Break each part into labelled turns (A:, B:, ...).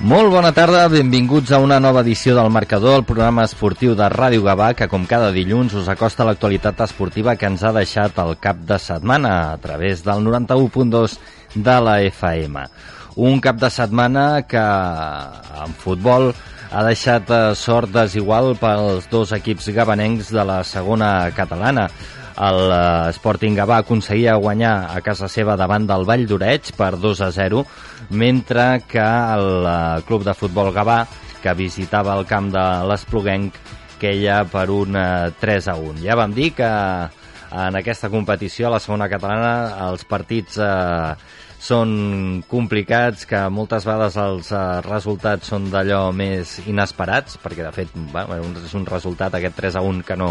A: Molt bona tarda, benvinguts a una nova edició del Marcador, el programa esportiu de Ràdio Gavà, que com cada dilluns us acosta l'actualitat esportiva que ens ha deixat el cap de setmana a través del 91.2 de la FM. Un cap de setmana que en futbol ha deixat eh, sort desigual pels dos equips gabanencs de la segona catalana el eh, Sporting Gavà aconseguia guanyar a casa seva davant del Vall d'Oreig per 2 a 0, mentre que el eh, club de futbol Gavà, que visitava el camp de l'Espluguenc, queia per un 3 eh, a 1. Ja vam dir que en aquesta competició, a la segona catalana, els partits eh, són complicats, que moltes vegades els eh, resultats són d'allò més inesperats, perquè de fet bueno, és un resultat aquest 3 a 1 que no,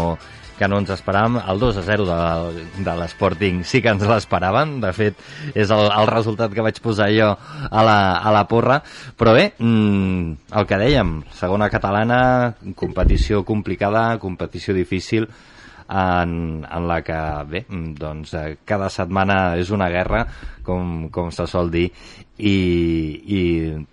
A: que no ens esperàvem. El 2 a 0 de, de l'Sporting sí que ens l'esperaven, de fet és el, el resultat que vaig posar jo a la, a la porra, però bé, mmm, el que dèiem, segona catalana, competició complicada, competició difícil, en, en la que, bé, doncs, eh, cada setmana és una guerra, com, com se sol dir, i, i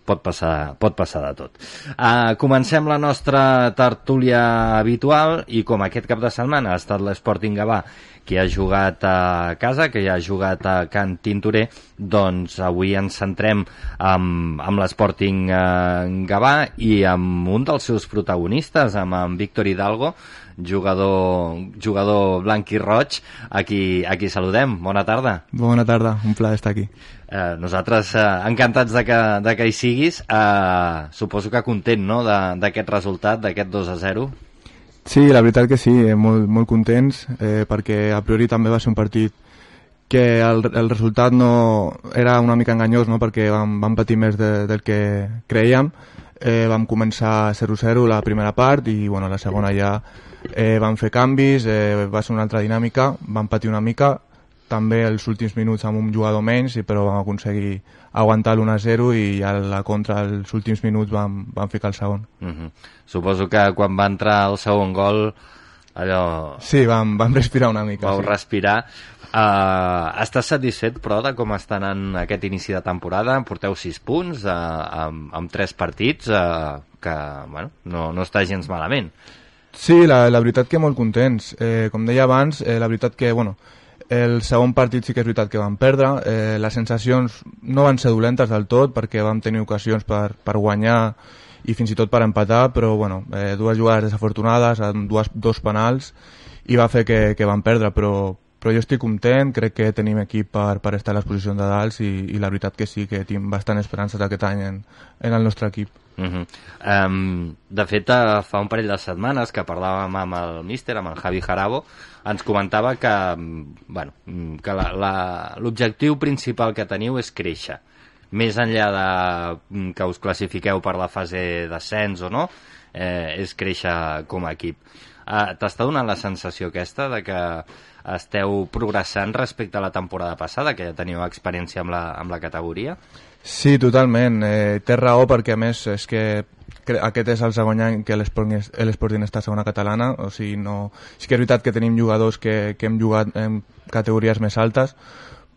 A: pot, passar, pot passar de tot. Uh, comencem la nostra tertúlia habitual i com aquest cap de setmana ha estat l'Sporting Gavà que ha jugat a casa, que ja ha jugat a Can Tintorer, doncs avui ens centrem amb, amb l'Sporting eh, Gavà i amb un dels seus protagonistes, amb en Víctor Hidalgo, jugador, jugador blanc i roig, a qui, a qui saludem. Bona tarda.
B: Bona tarda, un plaer estar aquí.
A: Eh, nosaltres eh, encantats de que, de que hi siguis. Eh, suposo que content no, d'aquest resultat, d'aquest 2 a 0.
B: Sí, la veritat que sí, eh, molt, molt contents, eh, perquè a priori també va ser un partit que el, el resultat no era una mica enganyós, no? perquè vam, vam patir més de, del que creiem. Eh, vam començar 0-0 la primera part i bueno, la segona ja eh, vam fer canvis, eh, va ser una altra dinàmica, vam patir una mica, també els últims minuts amb un jugador menys, però vam aconseguir aguantar l'1-0 i a la contra els últims minuts vam, vam ficar el segon.
A: Uh -huh. Suposo que quan va entrar el segon gol allò...
B: Sí, vam, vam respirar una mica.
A: Vau
B: sí.
A: respirar. Uh, estàs satisfet, però, de com estan en aquest inici de temporada? Porteu 6 punts uh, amb, amb 3 partits, uh, que bueno, no, no està gens malament.
B: Sí, la, la veritat que molt contents. Eh, com deia abans, eh, la veritat que, bueno, el segon partit sí que és veritat que vam perdre, eh, les sensacions no van ser dolentes del tot perquè vam tenir ocasions per, per guanyar i fins i tot per empatar, però bueno, eh, dues jugades desafortunades, dues, dos penals i va fer que, que vam perdre, però, però jo estic content, crec que tenim equip per, per estar a les posicions de dalt i, i la veritat que sí, que tinc bastant esperances aquest any en, en el nostre equip.
A: Uh -huh. um, de fet, uh, fa un parell de setmanes que parlàvem amb el míster, amb el Javi Jarabo, ens comentava que, bueno, que l'objectiu principal que teniu és créixer. Més enllà de que us classifiqueu per la fase d'ascens o no, eh, és créixer com a equip. Uh, T'està donant la sensació aquesta de que esteu progressant respecte a la temporada passada, que ja teniu experiència amb la, amb la categoria?
B: Sí, totalment. Eh, té raó perquè, a més, és que aquest és el segon any que l'Esporting està a segona catalana, o sigui, no... Sí que és veritat que tenim jugadors que, que hem jugat en categories més altes,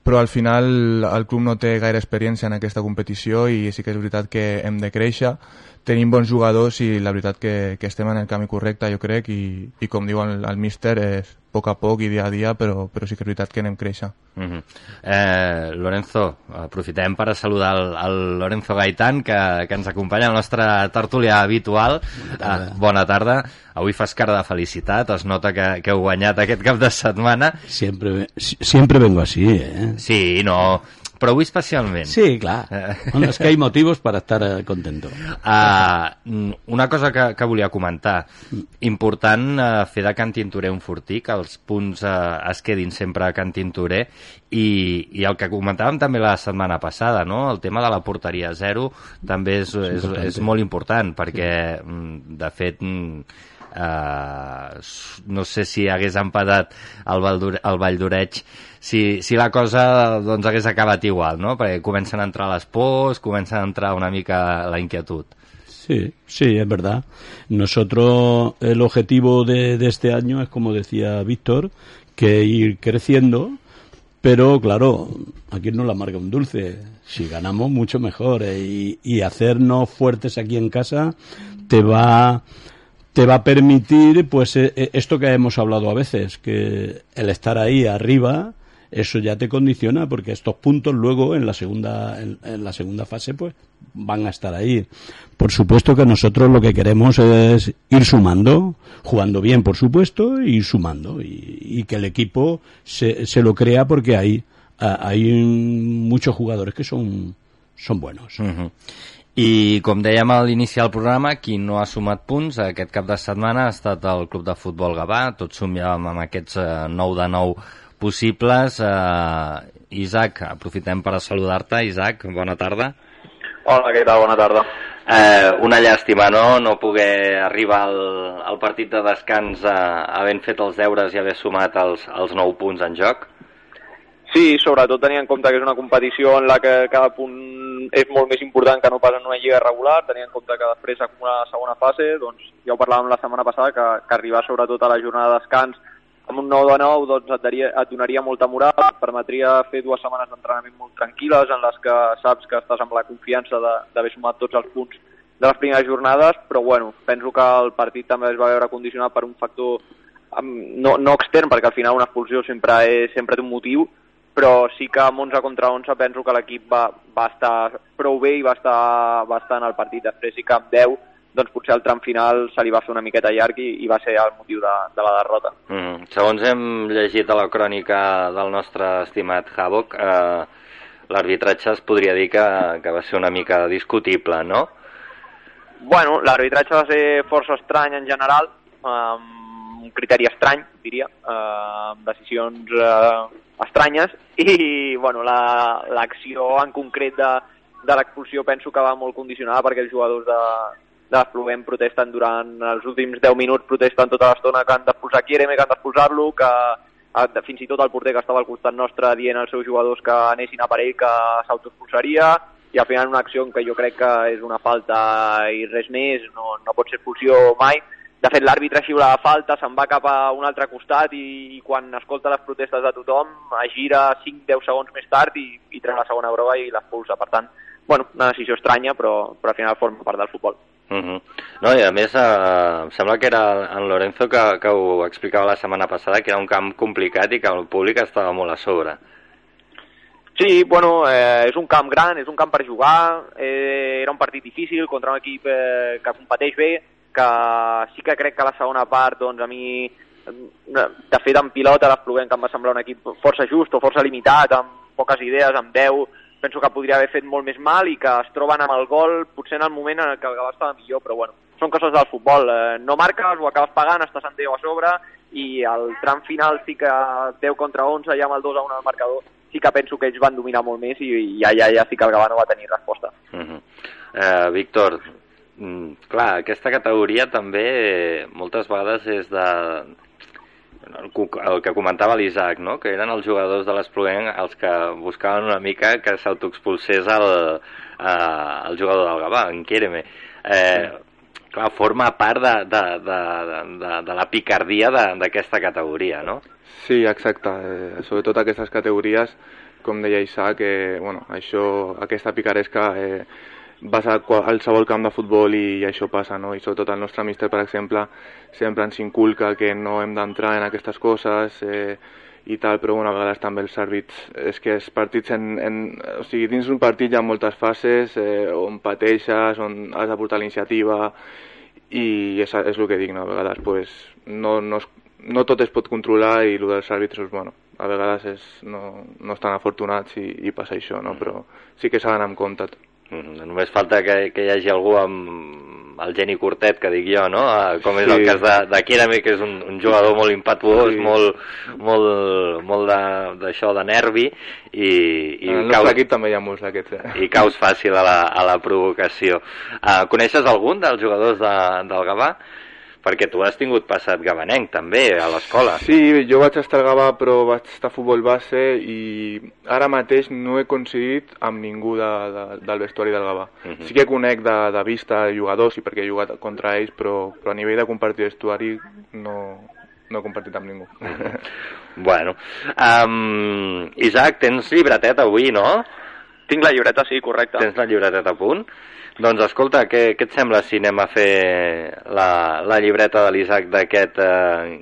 B: però al final el club no té gaire experiència en aquesta competició i sí que és veritat que hem de créixer. Tenim bons jugadors i la veritat que, que estem en el camí correcte, jo crec, i, i com diu el, el míster, és poc a poc i dia a dia, però, però sí que és veritat que anem créixer.
A: Uh -huh. eh, Lorenzo, aprofitem per a saludar el, el Lorenzo Gaitán, que, que ens acompanya a la nostra tertúlia habitual. Bona tarda. Eh, bona tarda. Avui fas cara de felicitat, es nota que, que heu guanyat aquest cap de setmana.
C: Siempre, siempre vengo así, ¿eh?
A: Sí, no, però avui especialment.
C: Sí, clar. Bueno, és que hi motivos per estar eh, contento.
A: Uh, una cosa que, que volia comentar. Important uh, fer de Can Tintorer un fortí, que els punts uh, es quedin sempre a Can Tintorer i, i el que comentàvem també la setmana passada, no? el tema de la porteria zero també és, és, és molt important perquè, mm, de fet, mm, eh, no sé si hagués empatat el, Valdur el Vall d'Oreig si, si la cosa doncs, hagués acabat igual, no? Perquè comencen a entrar les pors, comencen a entrar una mica la inquietud.
C: Sí, sí, es verdad. Nosotros, el objetivo de, de este año es, como decía Víctor, que ir creciendo, pero claro, aquí no la amarga un dulce. Si ganamos, mucho mejor. eh, y, y hacernos fuertes aquí en casa te va, te va a permitir, pues, eh, eh, esto que hemos hablado a veces, que el estar ahí arriba, eso ya te condiciona, porque estos puntos luego en la segunda, en, la segunda fase, pues, van a estar ahí. Por supuesto que nosotros lo que queremos es ir sumando, jugando bien, por supuesto, y sumando, y, que el equipo se, se lo crea porque hay, hay muchos jugadores que son, son buenos.
A: I com dèiem a l'inici del programa, qui no ha sumat punts aquest cap de setmana ha estat el Club de Futbol Gavà, tots somiàvem amb aquests eh, 9 de 9 possibles. Eh, Isaac, aprofitem per saludar-te. Isaac, bona tarda.
D: Hola, què tal? Bona tarda.
A: Eh, una llàstima, no?, no poder arribar al, al partit de descans eh, havent fet els deures i haver sumat els, els 9 punts en joc.
D: Sí, sobretot tenint en compte que és una competició en la que cada punt és molt més important que no pas en una lliga regular, tenint en compte que després s'acumula la segona fase, doncs ja ho parlàvem la setmana passada, que, que arribar sobretot a la jornada de descans amb un 9 de 9 doncs et, daria, et donaria molta moral, et permetria fer dues setmanes d'entrenament molt tranquil·les en les que saps que estàs amb la confiança d'haver sumat tots els punts de les primeres jornades, però bueno, penso que el partit també es va veure condicionat per un factor no, no extern, perquè al final una expulsió sempre, és, sempre té un motiu, però sí que amb 11 contra 11 penso que l'equip va, va estar prou bé i va estar, va estar en el partit. Després sí que amb 10 doncs potser el tram final se li va fer una miqueta llarg i, i va ser el motiu de, de la derrota.
A: Mm. Segons hem llegit a la crònica del nostre estimat Havok, eh, l'arbitratge es podria dir que, que va ser una mica discutible, no?
D: Bueno, l'arbitratge va ser força estrany en general, amb un criteri estrany, diria, eh, amb decisions eh, estranyes, i bueno, l'acció la, en concret de, de l'expulsió penso que va molt condicionada perquè els jugadors de, de l'Espluguem protesten durant els últims 10 minuts, protesten tota l'estona que han d'expulsar Kiereme, que han d'expulsar-lo, que eh, fins i tot el porter que estava al costat nostre dient als seus jugadors que anessin a per ell que s'autoexpulsaria, i al final una acció que jo crec que és una falta i res més, no, no pot ser expulsió mai. De fet, l'àrbitre xiula la falta, se'n va cap a un altre costat i, i quan escolta les protestes de tothom es gira 5-10 segons més tard i, i treu la segona groga i l'expulsa. Per tant, bueno, una decisió estranya, però, però al final forma part del futbol.
A: Uh -huh. No, i a més, eh, em sembla que era en Lorenzo que, que ho explicava la setmana passada, que era un camp complicat i que el públic estava molt a sobre.
D: Sí, bueno, eh, és un camp gran, és un camp per jugar, eh, era un partit difícil contra un equip eh, que competeix bé, que sí que crec que la segona part, doncs a mi, de fet en pilota l'Espluguem que em va semblar un equip força just o força limitat, amb poques idees, amb 10, penso que podria haver fet molt més mal i que es troben amb el gol potser en el moment en què el Gavà estava millor, però bueno, són coses del futbol, eh, no marques, ho acabes pagant, estàs en 10 a sobre i el tram final sí que 10 contra 11 ja amb el 2 a 1 al marcador sí que penso que ells van dominar molt més i, i ja, ja, sí que el Gavà no va tenir resposta.
A: Uh -huh. eh, Víctor, clar, aquesta categoria també eh, moltes vegades és de el, el que comentava l'Isaac, no? que eren els jugadors de l'Espluguem els que buscaven una mica que s'autoexpulsés el, eh, el jugador del Gavà, en Quéreme. Eh, clar, forma part de, de, de, de, de la picardia d'aquesta categoria, no?
B: Sí, exacte. Eh, sobretot aquestes categories, com deia Isaac, que, bueno, això, aquesta picaresca eh, vas a qualsevol camp de futbol i, i això passa, no? I sobretot el nostre míster, per exemple, sempre ens inculca que no hem d'entrar en aquestes coses eh, i tal, però bueno, a vegades també els àrbits, és que els partits en, en, o sigui, dins d'un partit hi ha moltes fases eh, on pateixes, on has de portar l'iniciativa i és, és el que dic, no? a vegades pues, no, no, es, no tot es pot controlar i el dels àrbitres, bueno, a vegades és, no, no estan afortunats i, i passa això, no? però sí que s'ha d'anar amb compte.
A: Mm, només falta que, que hi hagi algú amb el geni curtet, que dic jo, no? Com és sí. el cas de, de Kirame, que és un, un jugador molt impatuós, sí. molt, molt, molt d'això de, de nervi, i, i
B: en el caus, equip també hi ha molts d'aquests. Eh?
A: I caus fàcil a la, a la provocació. Uh, coneixes algun dels jugadors de, del Gavà? Perquè tu has tingut passat gabanenc també a l'escola.
B: Sí, jo vaig estar al Gavà però vaig estar a futbol base i ara mateix no he coincidit amb ningú de, de, del vestuari del Gavà. Uh -huh. Sí que conec de, de vista jugadors i perquè he jugat contra ells, però, però a nivell de compartir vestuari no, no he compartit amb ningú. Uh -huh.
A: bueno, um, Isaac, tens llibretet avui, no?
D: Tinc la llibreta, sí, correcte.
A: Tens la llibreteta a punt? Doncs escolta, què, què et sembla si anem a fer la, la llibreta de l'Isaac d'aquest eh,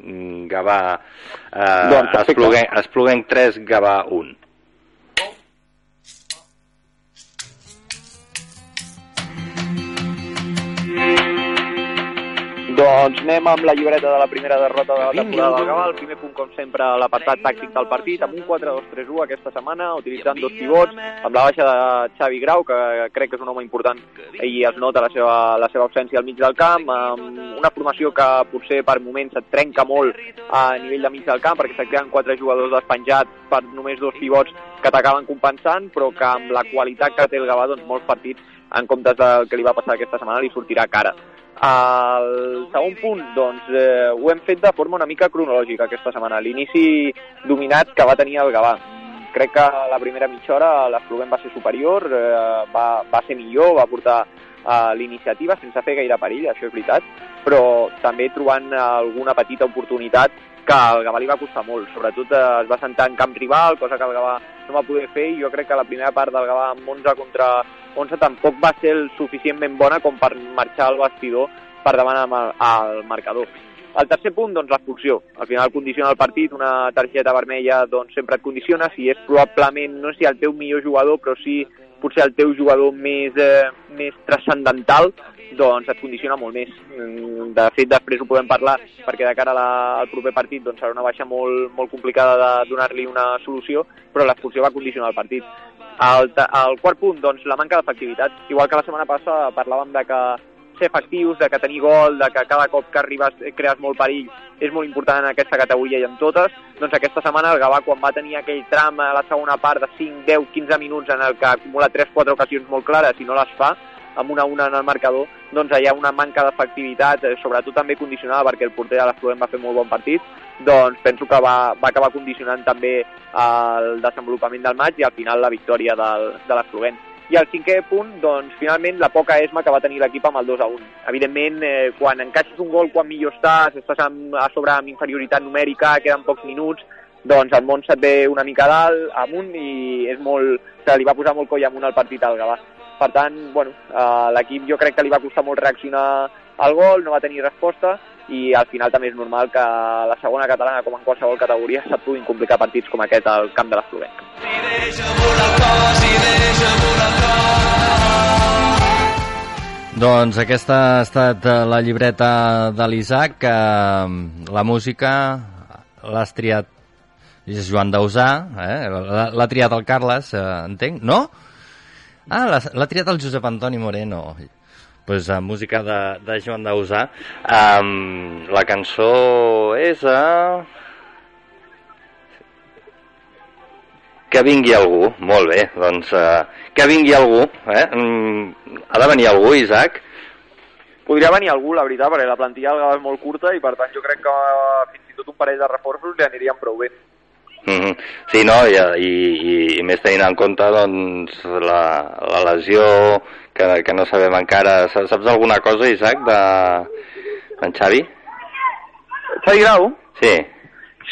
A: Gavà eh,
D: Doncs,
A: Espluguenc 3, Gavà 1?
D: Doncs anem amb la llibreta de la primera derrota de la temporada del Gavà. El primer punt, com sempre, l'apartat tàctic del partit, amb un 4-2-3-1 aquesta setmana, utilitzant dos pivots, amb la baixa de Xavi Grau, que crec que és un home important i es nota la seva, la seva absència al mig del camp, amb una formació que potser per moments et trenca molt a nivell de mig del camp, perquè se't queden quatre jugadors despenjats per només dos pivots que t'acaben compensant, però que amb la qualitat que té el Gavà, doncs molts partits, en comptes del que li va passar aquesta setmana, li sortirà cara. El segon punt, doncs, eh, ho hem fet de forma una mica cronològica aquesta setmana. L'inici dominat que va tenir el Gavà. Crec que la primera mitja hora l'Espluguem va ser superior, eh, va, va ser millor, va portar eh, l'iniciativa sense fer gaire perill, això és veritat, però també trobant alguna petita oportunitat que al Gavà li va costar molt. Sobretot eh, es va sentar en camp rival, cosa que el Gavà no va poder fer i jo crec que la primera part del Gavà amb 11 contra 11 tampoc va ser el suficientment bona com per marxar al vestidor per davant el, al marcador. El tercer punt, doncs, l'expulsió. Al final condiciona el partit, una targeta vermella doncs, sempre et condiciona, si és probablement, no sé si el teu millor jugador, però sí potser el teu jugador més, eh, més transcendental, doncs et condiciona molt més. Mm, De fet, després ho podem parlar, perquè de cara la, al proper partit doncs, serà una baixa molt, molt complicada de donar-li una solució, però l'expulsió va condicionar el partit. El, el quart punt, doncs, la manca d'efectivitat. Igual que la setmana passada parlàvem de que ser efectius, de que tenir gol, de que cada cop que arribes crees molt perill, és molt important en aquesta categoria i en totes, doncs aquesta setmana el Gavà, quan va tenir aquell tram a la segona part de 5, 10, 15 minuts en el que acumula 3-4 ocasions molt clares i no les fa, amb una una en el marcador, doncs hi ha una manca d'efectivitat, eh, sobretot també condicionada perquè el porter de l'Espluguem va fer molt bon partit, doncs penso que va, va acabar condicionant també el desenvolupament del maig i al final la victòria del, de l'Espluguem. I el cinquè punt, doncs, finalment, la poca esma que va tenir l'equip amb el 2 a 1. Evidentment, eh, quan encaixes un gol, quan millor estàs, estàs amb, a sobre amb inferioritat numèrica, queden pocs minuts, doncs el món se't ve una mica dalt, amunt, i és molt, se li va posar molt coll amunt al partit al Gavà. Per tant, bueno, eh, l'equip jo crec que li va costar molt reaccionar al gol, no va tenir resposta, i al final també és normal que la segona catalana, com en qualsevol categoria, se't puguin complicar partits com aquest al camp de l'Espluguenc.
A: Doncs aquesta ha estat eh, la llibreta de l'Isaac, que eh, la música l'has triat és Joan Dausà, eh? l'ha triat el Carles, eh, entenc, no? Ah, l'ha triat el Josep Antoni Moreno. pues, uh, música de, de Joan Dausà. Um, la cançó és a... Que vingui algú, molt bé, doncs uh, que vingui algú, eh? Mm, ha de venir algú, Isaac?
D: Podria venir algú, la veritat, perquè la plantilla és molt curta i per tant jo crec que eh, fins i tot un parell de reforços li anirien prou bé.
A: Mm -hmm. Sí, no, i, i, i, més tenint en compte doncs, la, la lesió que, que no sabem encara. Saps alguna cosa, Isaac, de en Xavi?
D: Xavi Grau?
A: Sí,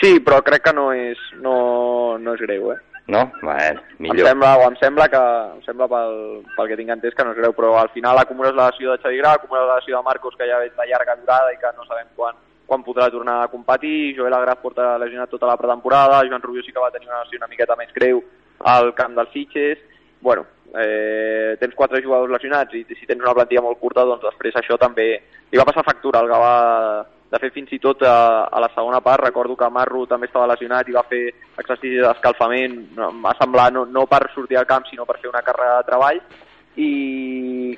D: Sí, però crec que no és, no, no és greu, eh?
A: no? Bueno,
D: Em
A: millor.
D: sembla, o em sembla que, em sembla pel, pel que tinc entès que no és greu, però al final acumules la lesió de Xavi Grau, acumules la lesió de Marcos, que ja ve de llarga durada i que no sabem quan, quan podrà tornar a competir, Joel Agraf porta lesionat tota la pretemporada, Joan Rubio sí que va tenir una lesió una miqueta més greu al camp dels Sitges, bueno, eh, tens quatre jugadors lesionats i si tens una plantilla molt curta, doncs després això també li va passar factura al Gavà. De fet fins i tot a, a la segona part recordo que Marro també estava lesionat i va fer exercicis d'escalfament va semblar no, no per sortir al camp sinó per fer una càrrega de treball. I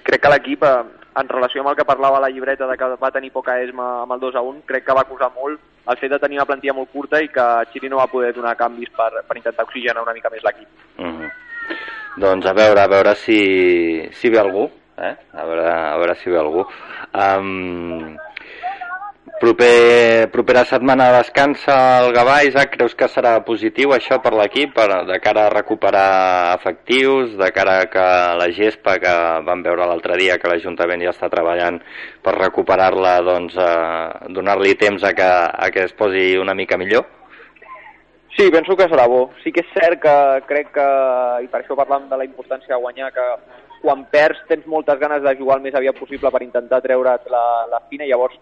D: crec que l'equip eh, en relació amb el que parlava la llibreta de que va tenir poca esma amb el 2 a 1 crec que va acusar molt el fet de tenir una plantilla molt curta i que Xiri no va poder donar canvis per, per intentar oxigenar una mica més l'equip
A: Mm -hmm. Doncs a veure, a veure si, si ve algú, eh? A veure, a veure si ve algú. Um, Proper, propera setmana descansa el Gavà, Isaac, creus que serà positiu això per l'equip, de cara a recuperar efectius, de cara a que la gespa que vam veure l'altre dia que l'Ajuntament ja està treballant per recuperar-la, doncs eh, donar-li temps a que, a que es posi una mica millor?
D: Sí, penso que serà bo. Sí que és cert que crec que, i per això parlam de la importància de guanyar, que quan perds tens moltes ganes de jugar el més aviat possible per intentar treure't la, la fina, i llavors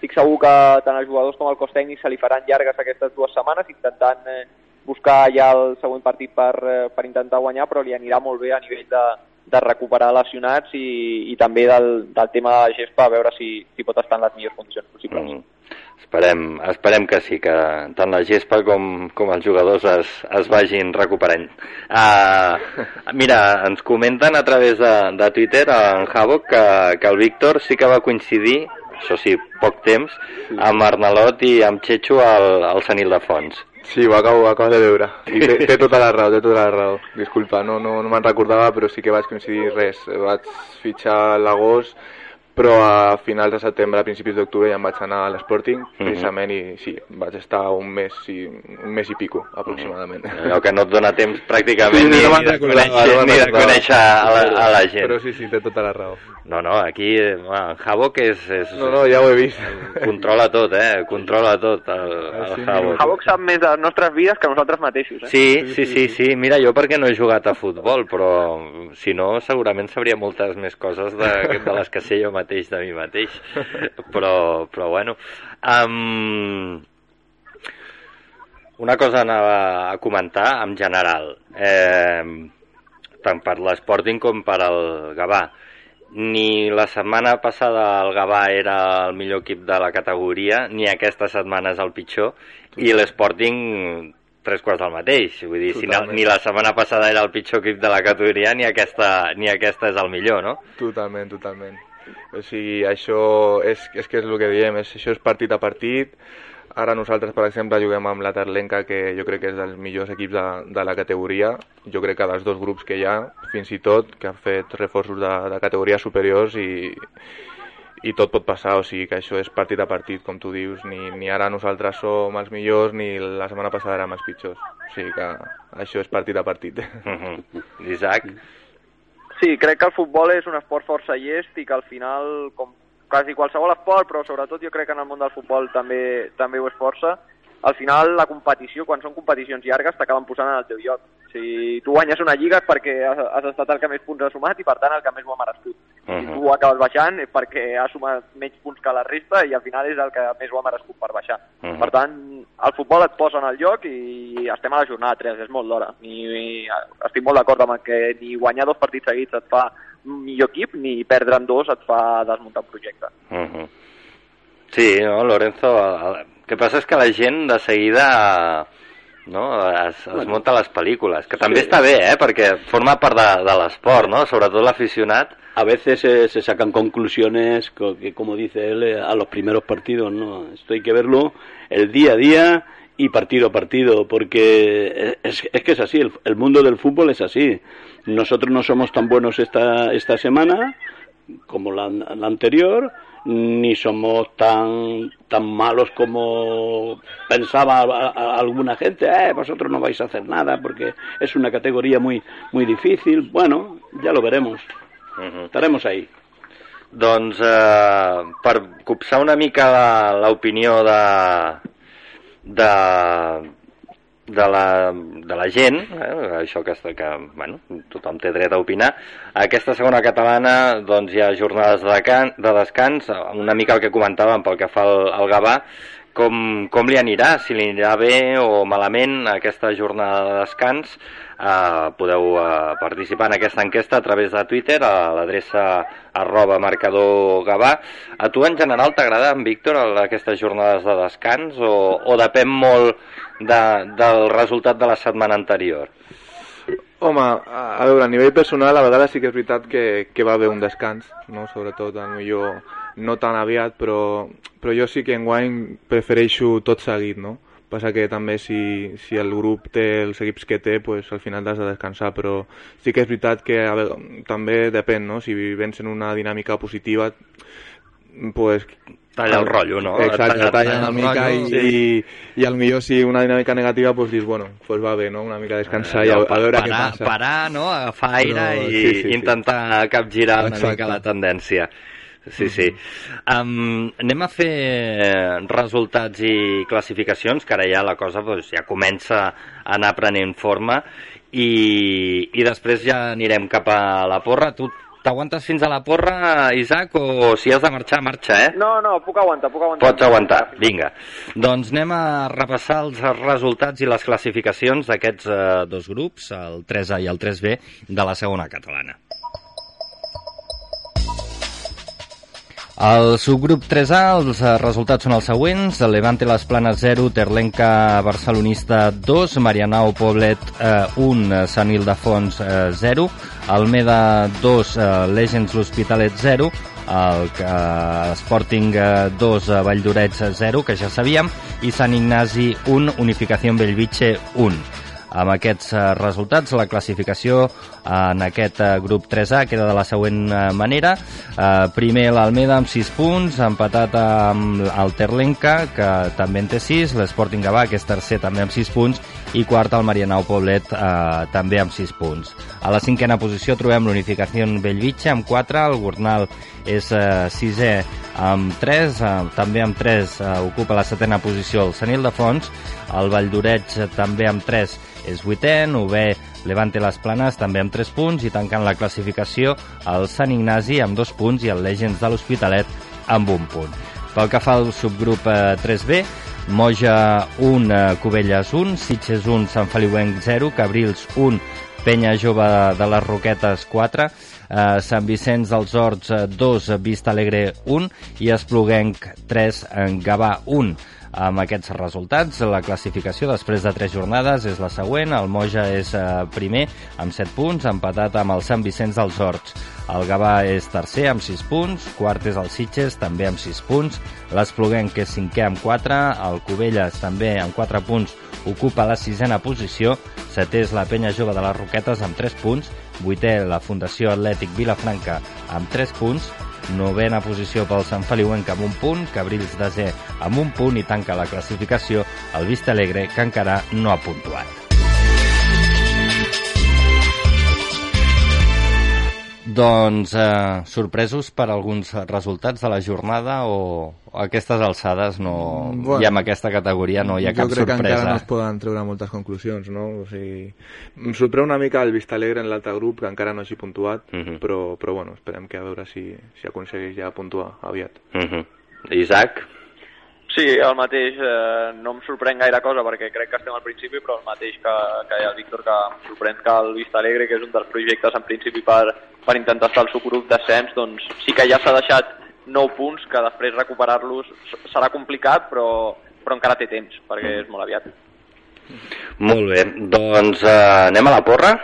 D: estic segur que tant els jugadors com el cos tècnic se li faran llargues aquestes dues setmanes intentant eh, buscar ja el següent partit per, eh, per intentar guanyar, però li anirà molt bé a nivell de, de recuperar lesionats i, i també del, del tema de la gespa, a veure si, si pot estar en les millors condicions possibles.
A: Mm. Esperem, esperem que sí, que tant la gespa com, com els jugadors es, es vagin recuperant. Uh, mira, ens comenten a través de, de Twitter, en Havoc, que, que el Víctor sí que va coincidir, això sí, poc temps, amb Arnalot i amb Chechu al, al Senil de Fons.
B: Sí, ho acabo, ho acabo de veure. I té, té tota la raó, té tota la raó. Disculpa, no, no, no me'n recordava, però sí que vaig coincidir res. Vaig fitxar l'agost, però a finals de setembre, a principis d'octubre ja em vaig anar a l'Sporting, precisament, i sí, vaig estar un mes, sí, un mes i pico, aproximadament.
A: Allò que no et dona temps pràcticament
B: Sí,
A: ni,
B: no
A: ni, de conèixer,
B: no
A: ni de conèixer a la, a la gent.
B: Però sí, sí, té tota la raó.
A: No, no, aquí eh, bueno, en Havoc és, és,
B: No, no, ja ho he vist.
A: controla tot, eh? Controla tot el, el
B: sí,
A: Havoc.
D: Havoc sap més de les nostres vides que nosaltres mateixos. Eh?
A: Sí, sí, sí, sí. Mira, jo perquè no he jugat a futbol, però si no, segurament sabria moltes més coses de, de les que sé jo mateix de mi mateix. Però, però bueno. Um, una cosa anava a comentar en general, eh, tant per l'Sporting com per al Gavà. Ni la setmana passada el Gavà era el millor equip de la categoria, ni aquesta setmana és el pitjor, i l'Sporting tres quarts del mateix. Vull dir, si no,
B: Totalment.
A: ni la setmana passada era el pitjor equip de la categoria, ni aquesta, ni aquesta és el millor, no?
B: Totalment, totalment. O sigui, això és, és que és el que diem, és, això és partit a partit. Ara nosaltres, per exemple, juguem amb la Terlenca, que jo crec que és dels millors equips de, de la categoria. Jo crec que dels dos grups que hi ha, fins i tot, que han fet reforços de, de categories superiors i, i tot pot passar, o sigui que això és partit a partit, com tu dius, ni, ni ara nosaltres som els millors ni la setmana passada érem els pitjors, o sigui que això és partit a partit.
A: Mhm. Isaac?
D: Sí, crec que el futbol és un esport força llest i que al final, com quasi qualsevol esport, però sobretot jo crec que en el món del futbol també també ho és força, al final la competició, quan són competicions llargues, t'acaben posant en el teu lloc. Si tu guanyes una lliga és perquè has, has estat el que més punts ha sumat i per tant el que més ho ha merescut. Si
A: Mhm.
D: tu acabes baixant és perquè ha sumat menys punts que la resta i al final és el que més ho ha merescut per baixar.
A: Mhm.
D: Per tant, el futbol et posa en el lloc i estem a la jornada 3, és molt d'hora. Estic molt d'acord amb que ni guanyar dos partits seguits et fa millor equip, ni perdre en dos et fa desmuntar un projecte.
A: Mhm. Sí, no, Lorenzo, el, el que passa és que la gent de seguida no, es, es munta les pel·lícules, que també
C: Sí.
A: està bé, eh, perquè forma part de, de l'esport, no? sobretot l'aficionat.
C: A veces se, se sacan conclusiones co- que, como dice él, eh, a los primeros partidos, ¿no? Esto hay que verlo el día a día y partido a partido, porque es, es que es así, el, el mundo del fútbol es así. Nosotros no somos tan buenos esta, esta semana como la, la anterior, ni somos tan tan malos como pensaba a- a- alguna gente, eh, vosotros no vais a hacer nada porque es una categoría muy muy difícil. Bueno, ya lo veremos. Estaremos ahí.
A: Doncs eh, per copsar una mica la- l'opinió de, de, de, la, de la gent, eh, això que, que bueno, tothom té dret a opinar, aquesta segona catalana doncs, hi ha jornades de, can, de descans, una mica el que comentàvem pel que fa al, al Gavà, com, com li anirà, si li anirà bé o malament aquesta jornada de descans. Uh, podeu uh, participar en aquesta enquesta a través de Twitter a l'adreça arroba marcador Gavà. A tu en general t'agrada, en Víctor, aquestes jornades de descans o, o depèn molt de, del resultat de la setmana anterior?
B: Home, a, a veure, a nivell personal, a vegades sí que és veritat que, que va haver un descans, no? sobretot a millor no tan aviat, però, però jo sí que enguany prefereixo tot seguit, no? Passa que també si, si el grup té els equips que té, pues, al final has de descansar, però sí que és veritat que a veure, també depèn, no? Si vens en una dinàmica positiva, pues,
A: Talla el rotllo, no?
B: Exacte,
A: Talla-
B: talla, una mica
A: rotllo.
B: i, i, i al millor si una dinàmica negativa pues dius, bueno, pues va bé, no? Una mica descansar i a, a veure
A: parar,
B: què passa.
A: Parar, no? Agafar aire
B: Però,
A: i
B: sí, sí, sí.
A: intentar capgirar una
B: Exacte.
A: mica la tendència. Sí, sí. Um, anem a fer resultats i classificacions, que ara ja la cosa doncs, ja comença a anar prenent forma i, i després ja anirem cap a la porra. Tu t'aguantes fins a la porra, Isaac, o si has de marxar, marxa, eh?
D: No, no, puc aguantar, puc aguantar.
A: Pots aguantar, vinga. Doncs anem a repassar els resultats i les classificacions d'aquests eh, dos grups, el 3A i el 3B, de la segona catalana. Al subgrup 3A els eh, resultats són els següents. Levante Les Planes 0, Terlenca Barcelonista 2, Marianao Poblet eh, 1, Sant Ildefons eh, 0, Almeda 2, eh, Legends L'Hospitalet 0, el eh, Sporting eh, 2, eh, Valldoret 0, que ja sabíem, i Sant Ignasi 1, Unificació Bellvitge 1. Amb aquests eh, resultats, la classificació en aquest eh, grup 3A queda de la següent eh, manera. Eh, primer l'Almeda amb 6 punts, empatat amb el Terlenca, que també en té 6, l'Sporting Gavà, que és tercer, també amb 6 punts, i quart el Marianao Poblet, eh, també amb 6 punts. A la cinquena posició trobem l'Unificació Bellvitge amb 4, el Gornal és eh, sisè amb 3, eh, també amb 3 eh, ocupa la setena posició el Sant Ildefons, el Valldoreig eh, també amb 3 és vuitè, novè Levante les Planes també amb 3 punts i tancant la classificació el Sant Ignasi amb 2 punts i el Legends de l'Hospitalet amb un punt. Pel que fa al subgrup eh, 3B, Moja 1, eh, Cubelles 1, Sitges 1, Sant Feliuenc 0, Cabrils 1, Penya Jove de les Roquetes 4, eh, Sant Vicenç dels Horts eh, 2, Vista Alegre 1 i Espluguenc 3, en Gavà 1. Amb aquests resultats, la classificació després de tres jornades és la següent. El Moja és eh, primer amb 7 punts, empatat amb el Sant Vicenç dels Horts. El Gavà és tercer amb 6 punts, quart és el Sitges, també amb 6 punts. L'Espluguenc és cinquè amb 4, el Cubelles també amb 4 punts ocupa la sisena posició, setè és la Penya Jove de les Roquetes amb 3 punts, vuitè la Fundació Atlètic Vilafranca amb 3 punts, novena posició pel Sant Feliuenc amb un punt, Cabrils desè amb un punt i tanca la classificació el Vista Alegre, que encara no ha puntuat. Doncs eh, sorpresos per alguns resultats de la jornada o a aquestes alçades no,
B: Bueno,
A: i amb aquesta categoria no hi ha
B: jo
A: cap
B: crec que
A: sorpresa.
B: encara no es poden treure moltes conclusions, no? O sigui, em sorprèn una mica el Vista Alegre en l'altre grup, que encara no hagi puntuat,
A: Mhm.
B: però, però bueno, esperem que a veure si, si aconsegueix ja puntuar aviat.
A: Uh -huh. Isaac?
D: Sí, el mateix, eh, no em sorprèn gaire cosa perquè crec que estem al principi, però el mateix que, que el Víctor, que em sorprèn que el Vista Alegre, que és un dels projectes en principi per, per intentar estar al subgrup d'ascens, doncs sí que ja s'ha deixat 9 punts, que després recuperar-los serà complicat, però, però encara té temps, perquè és molt aviat.
A: Molt bé, doncs eh, anem a la porra?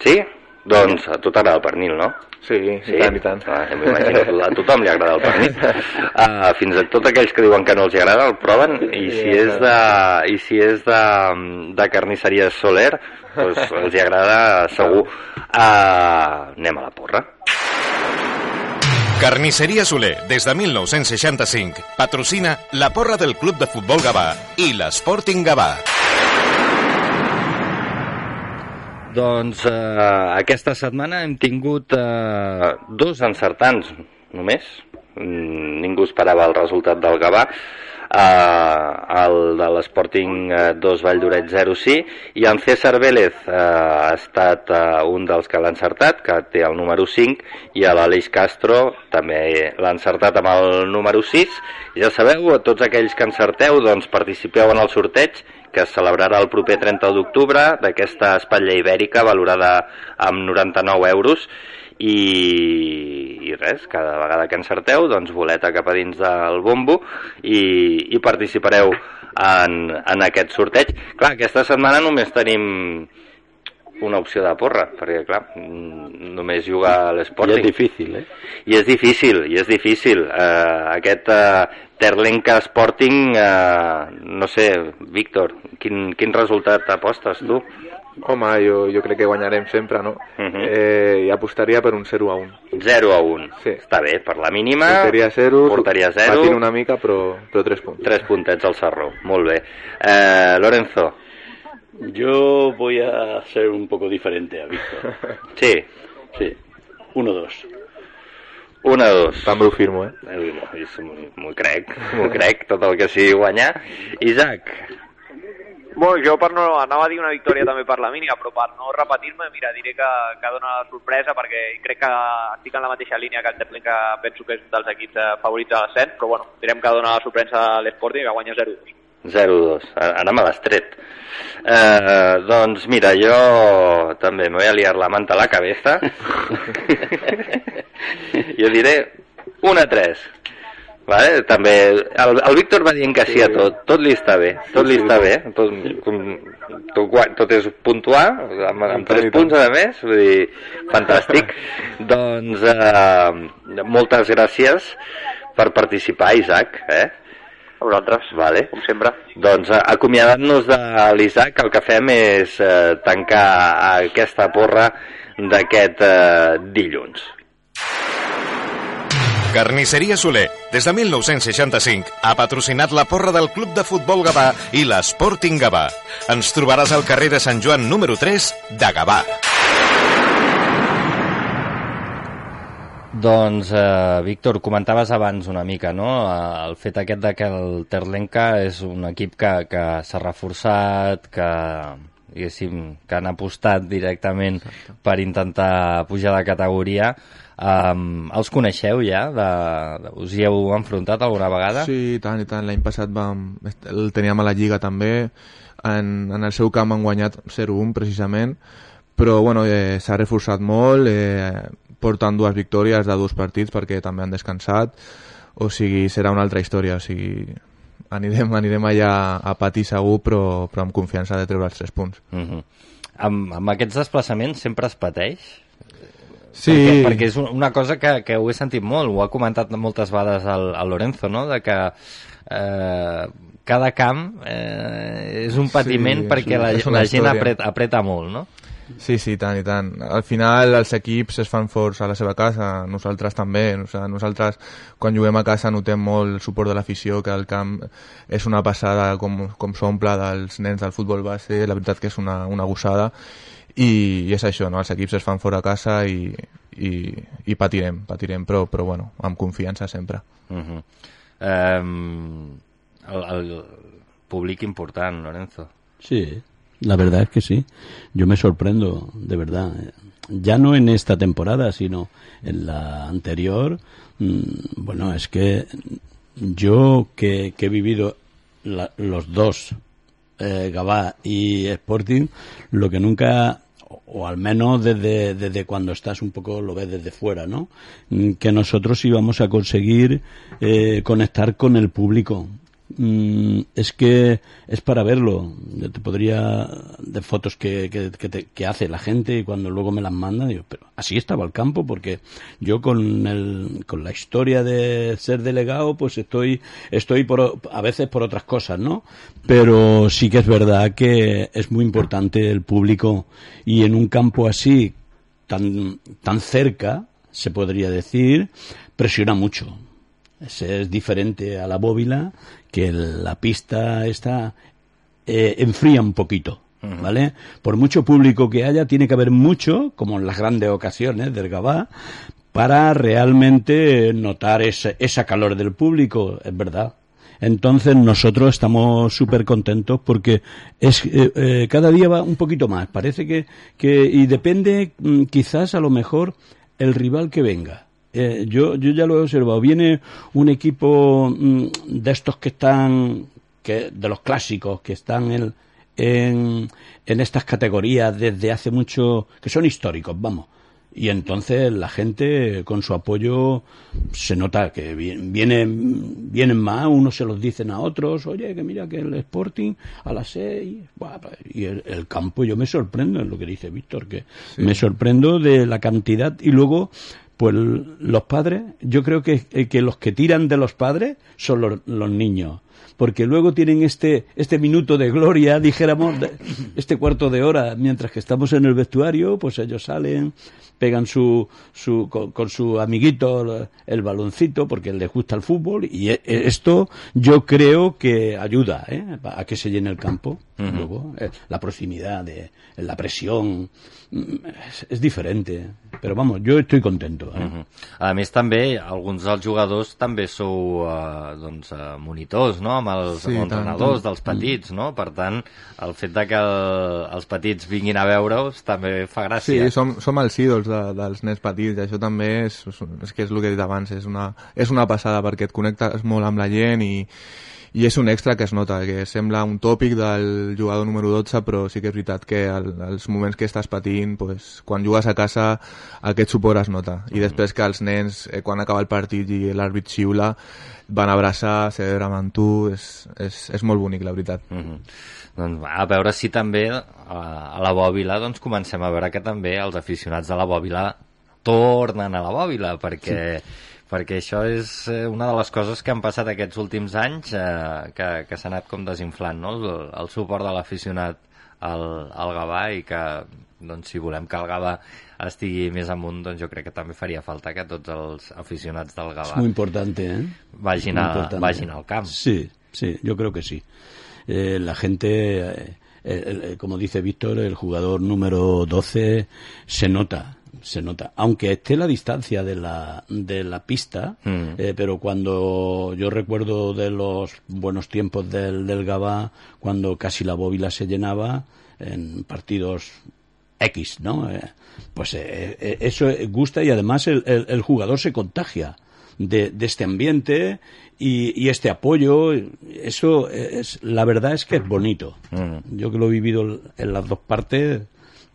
A: Sí? Doncs a tu t'agrada el pernil, no?
B: Sí, i tant, i tant.
A: Ah, m'imagino, a tothom li agrada el pernil. Uh, fins a tots aquells que diuen que no els agrada el proven i si és de, i si és de, de carnisseria Soler doncs els hi agrada segur. Uh, anem a la porra.
E: Carnisseria Soler, des de 1965, patrocina la porra del Club de Futbol Gavà i l'Sporting Gavà.
A: Doncs eh, aquesta setmana hem tingut eh, dos encertants només. Mm, Ningú esperava el resultat del Gavà. Eh, el de l'Sporting eh, 2 Valldoret 0 sí i en César Vélez eh, ha estat eh, un dels que l'ha encertat que té el número 5 i a l'Aleix Castro també l'ha encertat amb el número 6 ja sabeu, tots aquells que encerteu doncs participeu en el sorteig que es celebrarà el proper 30 d'octubre d'aquesta espatlla ibèrica valorada amb 99 euros. I, i res, cada vegada que encerteu doncs boleta cap a dins del bombo i, i participareu en, en aquest sorteig. Clar, aquesta setmana només tenim una opció de porra, perquè clar, mm, només jugar a
C: I
A: l'Sporting.
C: és difícil, eh?
A: I és difícil, i és difícil. Uh, aquest uh, Terlenca Sporting, uh, no sé, Víctor, quin, quin resultat apostes tu?
F: Home, jo, jo crec que guanyarem sempre, no?
G: Uh -huh.
F: eh, I apostaria per un 0 a 1.
G: 0 a 1.
F: Sí.
G: Està bé, per la mínima...
F: Porteria 0,
G: porteria 0.
F: patint una mica, però, però 3 punts.
G: 3 puntets al Sarró, molt bé. Eh, Lorenzo,
C: Yo voy a ser un poco diferente a Víctor.
G: sí,
C: Sí, 1-2.
G: 1 a 2.
F: També ho firmo, eh?
G: M'ho crec, m'ho crec, tot el que sigui guanyar. Isaac,
D: Bueno, jo per no, anava a dir una victòria també per la mínima, però per no repetir-me, mira, diré que, que dona la sorpresa perquè crec que estic en la mateixa línia que el Zeppelin, que penso que és un dels equips eh, favorits de l'ascens, però bueno, direm que dona la sorpresa a l'Sporting i que guanya 0-2.
G: 0-2. Ara me l'has tret. Eh, doncs mira, jo també me voy a liar la manta a la cabeza. jo diré 1 a 3. Vale? També el, el Víctor va dient que sí a tot, tot li està bé, tot li està bé, tot, com, tot, tot és puntuar, amb, amb 3 punts a més, vull dir, fantàstic. doncs eh, moltes gràcies per participar, Isaac, eh?
D: A vosaltres,
G: Vale.
D: com sempre.
G: Doncs eh, acomiadant-nos de l'Isaac, el que fem és eh, tancar aquesta porra d'aquest eh, dilluns.
E: Carnisseria Soler, des de 1965, ha patrocinat la porra del Club de Futbol Gavà i l'Sporting Gavà. Ens trobaràs al carrer de Sant Joan número 3 de Gavà.
A: Doncs, eh, Víctor, comentaves abans una mica, no?, Eh, el fet aquest de que el Terlenca és un equip que, que s'ha reforçat, que, diguéssim, que han apostat directament per intentar pujar de categoria. Um, els coneixeu ja? De, de, us hi heu enfrontat alguna vegada?
B: Sí, i tant, i tant. L'any passat vam, el teníem a la Lliga també. En, en el seu camp han guanyat 0-1 precisament, però bueno, eh, s'ha reforçat molt, eh, portant dues victòries de dos partits perquè també han descansat, o sigui, serà una altra història, o sigui, anirem, anirem allà a patir segur, però, però amb confiança de treure els tres punts.
A: Uh -huh. amb, amb aquests desplaçaments sempre es pateix?
B: Sí,
A: Perquè, perquè és un- una cosa que, que ho he sentit molt, ho ha comentat moltes vegades el, el Lorenzo, no? de que eh, cada camp eh, és un patiment
B: Sí,
A: perquè la, la gent apreta, apreta molt, no?
B: Sí, sí, tant i tant. Al final els equips es fan forts a la seva casa, nosaltres també. O sigui, nosaltres quan juguem a casa notem molt el suport de l'afició, que el camp és una passada com, com s'omple dels nens del futbol base, la veritat que és una, una gossada i, i és això, no? els equips es fan fora a casa i, i, i patirem, patirem, però, però bueno, amb confiança sempre.
A: Uh -huh. eh, el, el públic important, Lorenzo.
C: Sí, la verdad es que sí. Yo me sorprendo, de verdad. Ya no en esta temporada, sino en la anterior. mm, Bueno, es que yo que, he vivido la- los dos, eh, Gabá y Sporting, lo que nunca o- o al menos desde, desde cuando estás un poco lo ves desde fuera, ¿no? Mm, Que nosotros íbamos a conseguir eh, conectar con el público. Mm, es que es para verlo. Yo te podría de fotos que, que, que te- que hace la gente y cuando luego me las manda, digo, pero así estaba el campo porque yo con el, con la historia de ser delegado, pues estoy, estoy por, a veces por otras cosas, ¿no? Pero sí que es verdad que es muy importante el público y en un campo así, tan, tan cerca, se podría decir, presiona mucho. Es, diferente a la bóvila, que la pista está eh, enfría un poquito. ¿Vale? Por mucho público que haya, tiene que haber mucho, como en las grandes ocasiones del Gabá, para realmente notar ese, esa calor del público, es verdad. Entonces nosotros estamos súper contentos porque es eh, eh, cada día va un poquito más. Parece que, que y depende mm, quizás a lo mejor el rival que venga. Eh, yo, yo ya lo he observado. Viene un equipo mm, de estos que están, que, de los clásicos, que están en, en, en estas categorías desde hace mucho, que son históricos, vamos. Y entonces la gente con su apoyo se nota que vi- vienen, vienen más, unos se los dicen a otros, oye, que mira que el Sporting a las seis, pa- y el, el campo, yo me sorprendo en lo que dice Víctor, que me sorprendo de la cantidad y luego pues los padres, yo creo que, eh, que los que tiran de los padres son los, los niños. porque luego tienen este, este minuto de gloria, dijéramos, de- este cuarto de hora, mientras que estamos en el vestuario, pues ellos salen, pegan su, su con, con su amiguito el, baloncito porque les gusta el fútbol y e- e- esto yo creo que ayuda ¿eh? a que se llene el campo. Luego, eh, la proximidad, de, la presión, es, es diferente. Pero vamos, yo estoy contento. ¿eh?
A: Mhm. A més, també, alguns dels jugadors també sou eh, doncs, eh, monitors, no?, amb els
B: Sí,
A: sí, entrenadors
B: tant,
A: dels petits, no? Per tant, el fet de que el, els petits vinguin a veure-us també fa
B: Sí,
A: gràcia.
B: som, som els ídols de, dels nens petits, i això també és, és, és que és el que he dit abans, és una, és una passada perquè et connectes molt amb la gent i, i és un extra que es nota, que sembla un tòpic del jugador número 12, però sí que és veritat que el, els moments que estàs patint, pues, quan jugues a casa, aquest suport es nota. I després que els nens, eh, quan acaba el partit i l'àrbit xiula, van abraçar, celebrar amb tu, és, és, és molt bonic, la veritat.
A: Mhm. Doncs va, a veure si també a, a la Bòbila doncs comencem a veure que també els aficionats de la Bòbila tornen a la Bòbila, perquè, perquè això és eh, una de les coses que han passat aquests últims anys eh, que, que s'ha anat com desinflant, no? el, el suport de l'aficionat al, al Gavà i que doncs, si volem que el Gavà estigui més amunt, doncs jo crec que també faria falta que tots els aficionats del Gavà
C: muy importante, ¿eh?
A: vagin, a, vagin al camp.
C: Sí, sí, yo creo que sí. Eh, la gente, eh, el- el- como dice Víctor, el jugador número 12 se nota, se nota. Aunque esté la distancia de la, de la pista,
A: Mm.
C: eh, pero cuando yo recuerdo de los buenos tiempos del, del Gabá, cuando casi la bóvila se llenaba en partidos X, ¿no? Eh, pues eh, eh, eso gusta y además el, el- el jugador se contagia de, de este ambiente y, y este apoyo. Eso es, la verdad es que es bonito.
A: Mm.
C: Yo que lo he vivido en las dos partes,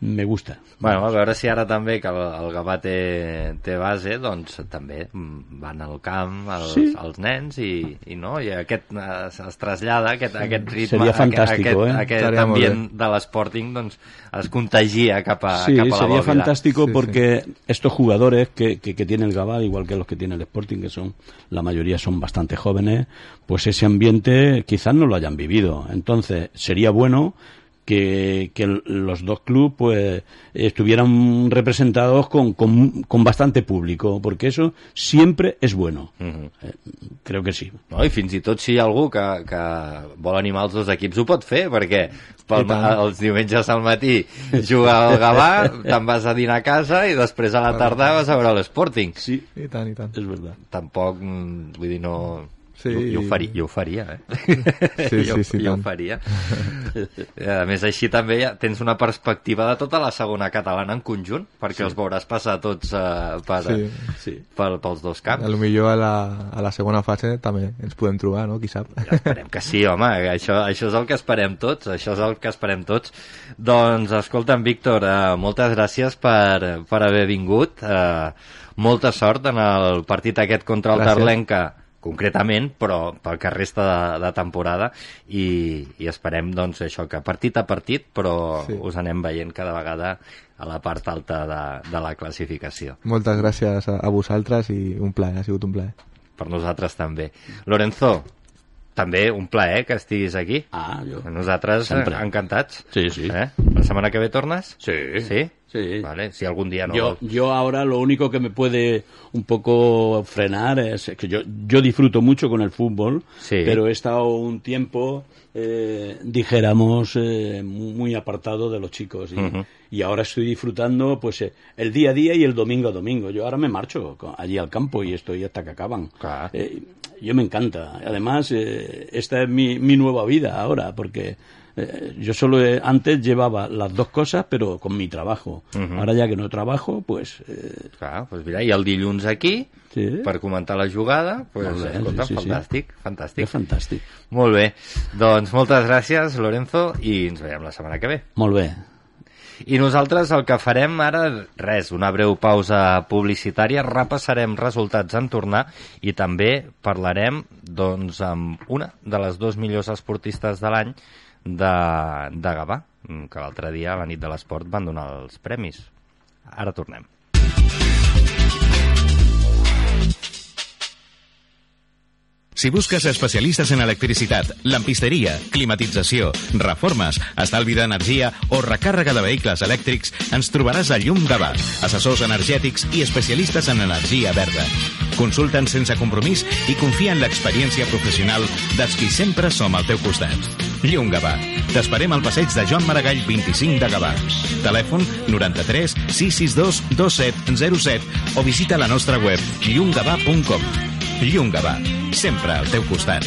C: me gusta.
A: Bueno, a veure si ara també que el, el Gavà té, té base, doncs també mm, van al camp els,
C: Sí.
A: els nens i, i no, i aquest eh, es, es trasllada, aquest, aquest ritme,
C: Seria
A: aquest,
C: fantástico,
A: aquest,
C: eh?
A: aquest
B: Estaria
A: ambient de l'Sporting doncs, es contagia cap a,
C: Sí,
A: cap a la
C: sería
A: Bòbila.
C: fantástico
B: Sí,
C: porque estos jugadores que, que, que tiene el Gabá, igual que los que tiene el Sporting, que son, la mayoría son bastante jóvenes, pues ese ambiente quizás no lo hayan vivido. Entonces, sería bueno que, que los dos clubes pues estuvieran representados con, con, con bastante público, porque eso siempre es bueno.
A: Mhm.
C: Eh, creo que sí.
A: No, I fins i tot si hi ha algú que, que vol animar els dos equips ho pot fer, perquè pel, els diumenges al matí juga el Gavà, te'n vas a dinar a casa i després a la tarda vas a veure l'Sporting.
C: Sí,
B: I tant, i tant.
C: es verdad.
A: tampoc, mm, vull dir, no...
B: Sí.
A: Jo, jo, ho faria, jo ho faria, eh?
B: Sí,
A: jo,
B: sí, sí,
A: jo ho faria. A més, així també ja tens una perspectiva de tota la segona catalana en conjunt, perquè els veuràs passar tots uh, per,
B: Sí.
C: Sí.
A: per, pels dos camps.
B: A lo millor a la, a la segona fase també ens podem trobar, no? Qui sap?
A: Ja esperem que sí, home, això, això és el que esperem tots, això és el que esperem tots. Doncs, escolta'm, Víctor, eh, moltes gràcies per, per haver vingut, eh, molta sort en el partit aquest contra el
B: Gràcies.
A: Tarlenca, concretament, però pel que resta de, de temporada, i, i esperem, doncs, això, que partit a partit, però
B: Sí.
A: us anem veient cada vegada a la part alta de, de la classificació.
B: Moltes gràcies a, a vosaltres i un plaer, ha sigut un plaer.
A: Per nosaltres també. Lorenzo, també un plaer que estiguis aquí.
C: Ah, yo.
A: Nosaltres
C: Sempre.
A: eh, encantats.
C: Sí, sí.
A: Eh? La setmana que ve tornes?
C: Sí.
A: Sí?
C: Sí.
A: Vale, si algun dia no...
C: Yo, yo ahora lo único que me puede un poco frenar es que yo, yo disfruto mucho con el fútbol,
A: Sí.
C: pero he estado un tiempo, eh, dijéramos, eh, muy apartado de los chicos y, y ahora estoy disfrutando pues eh, el día a día y el domingo a domingo. Yo ahora me marcho allí al campo y estoy hasta que acaban.
A: Claro.
C: Eh, yo me encanta. Además, eh, esta es mi, mi nueva vida ahora, porque eh, yo solo eh, antes llevaba las dos cosas, pero con mi trabajo.
A: Ujú.
C: Ahora ya que no trabajo, pues eh,
A: Clar, doncs mira, i el dilluns aquí,
C: Sí.
A: per comentar la jugada, pues,
C: Molt bé,
A: escolta,
C: sí, sí, sí.
A: fantàstic, fantàstic.
C: és fantàstic.
A: Molt bé, doncs moltes gràcies, Lorenzo, i ens veiem la setmana que ve.
C: Molt bé.
A: I nosaltres el que farem ara, res, una breu pausa publicitària, repassarem resultats en tornar i també parlarem doncs, amb una de les dues millors esportistes de l'any de, de Gavà, que l'altre dia, a la nit de l'esport, van donar els premis. Ara tornem.
E: Si busques especialistes en electricitat, lampisteria, climatització, reformes, estalvi d'energia o recàrrega de vehicles elèctrics, ens trobaràs a Llum Gavà, assessors energètics i especialistes en energia verda. Consulta'ns sense compromís i confia en l'experiència professional dels qui sempre som al teu costat. Llum Gavà. T'esperem al passeig de Joan Maragall 25 de Gavà. Telèfon 93 662 2707 o visita la nostra web llumgavà.com. Llum Gavà. Sempre al teu costat.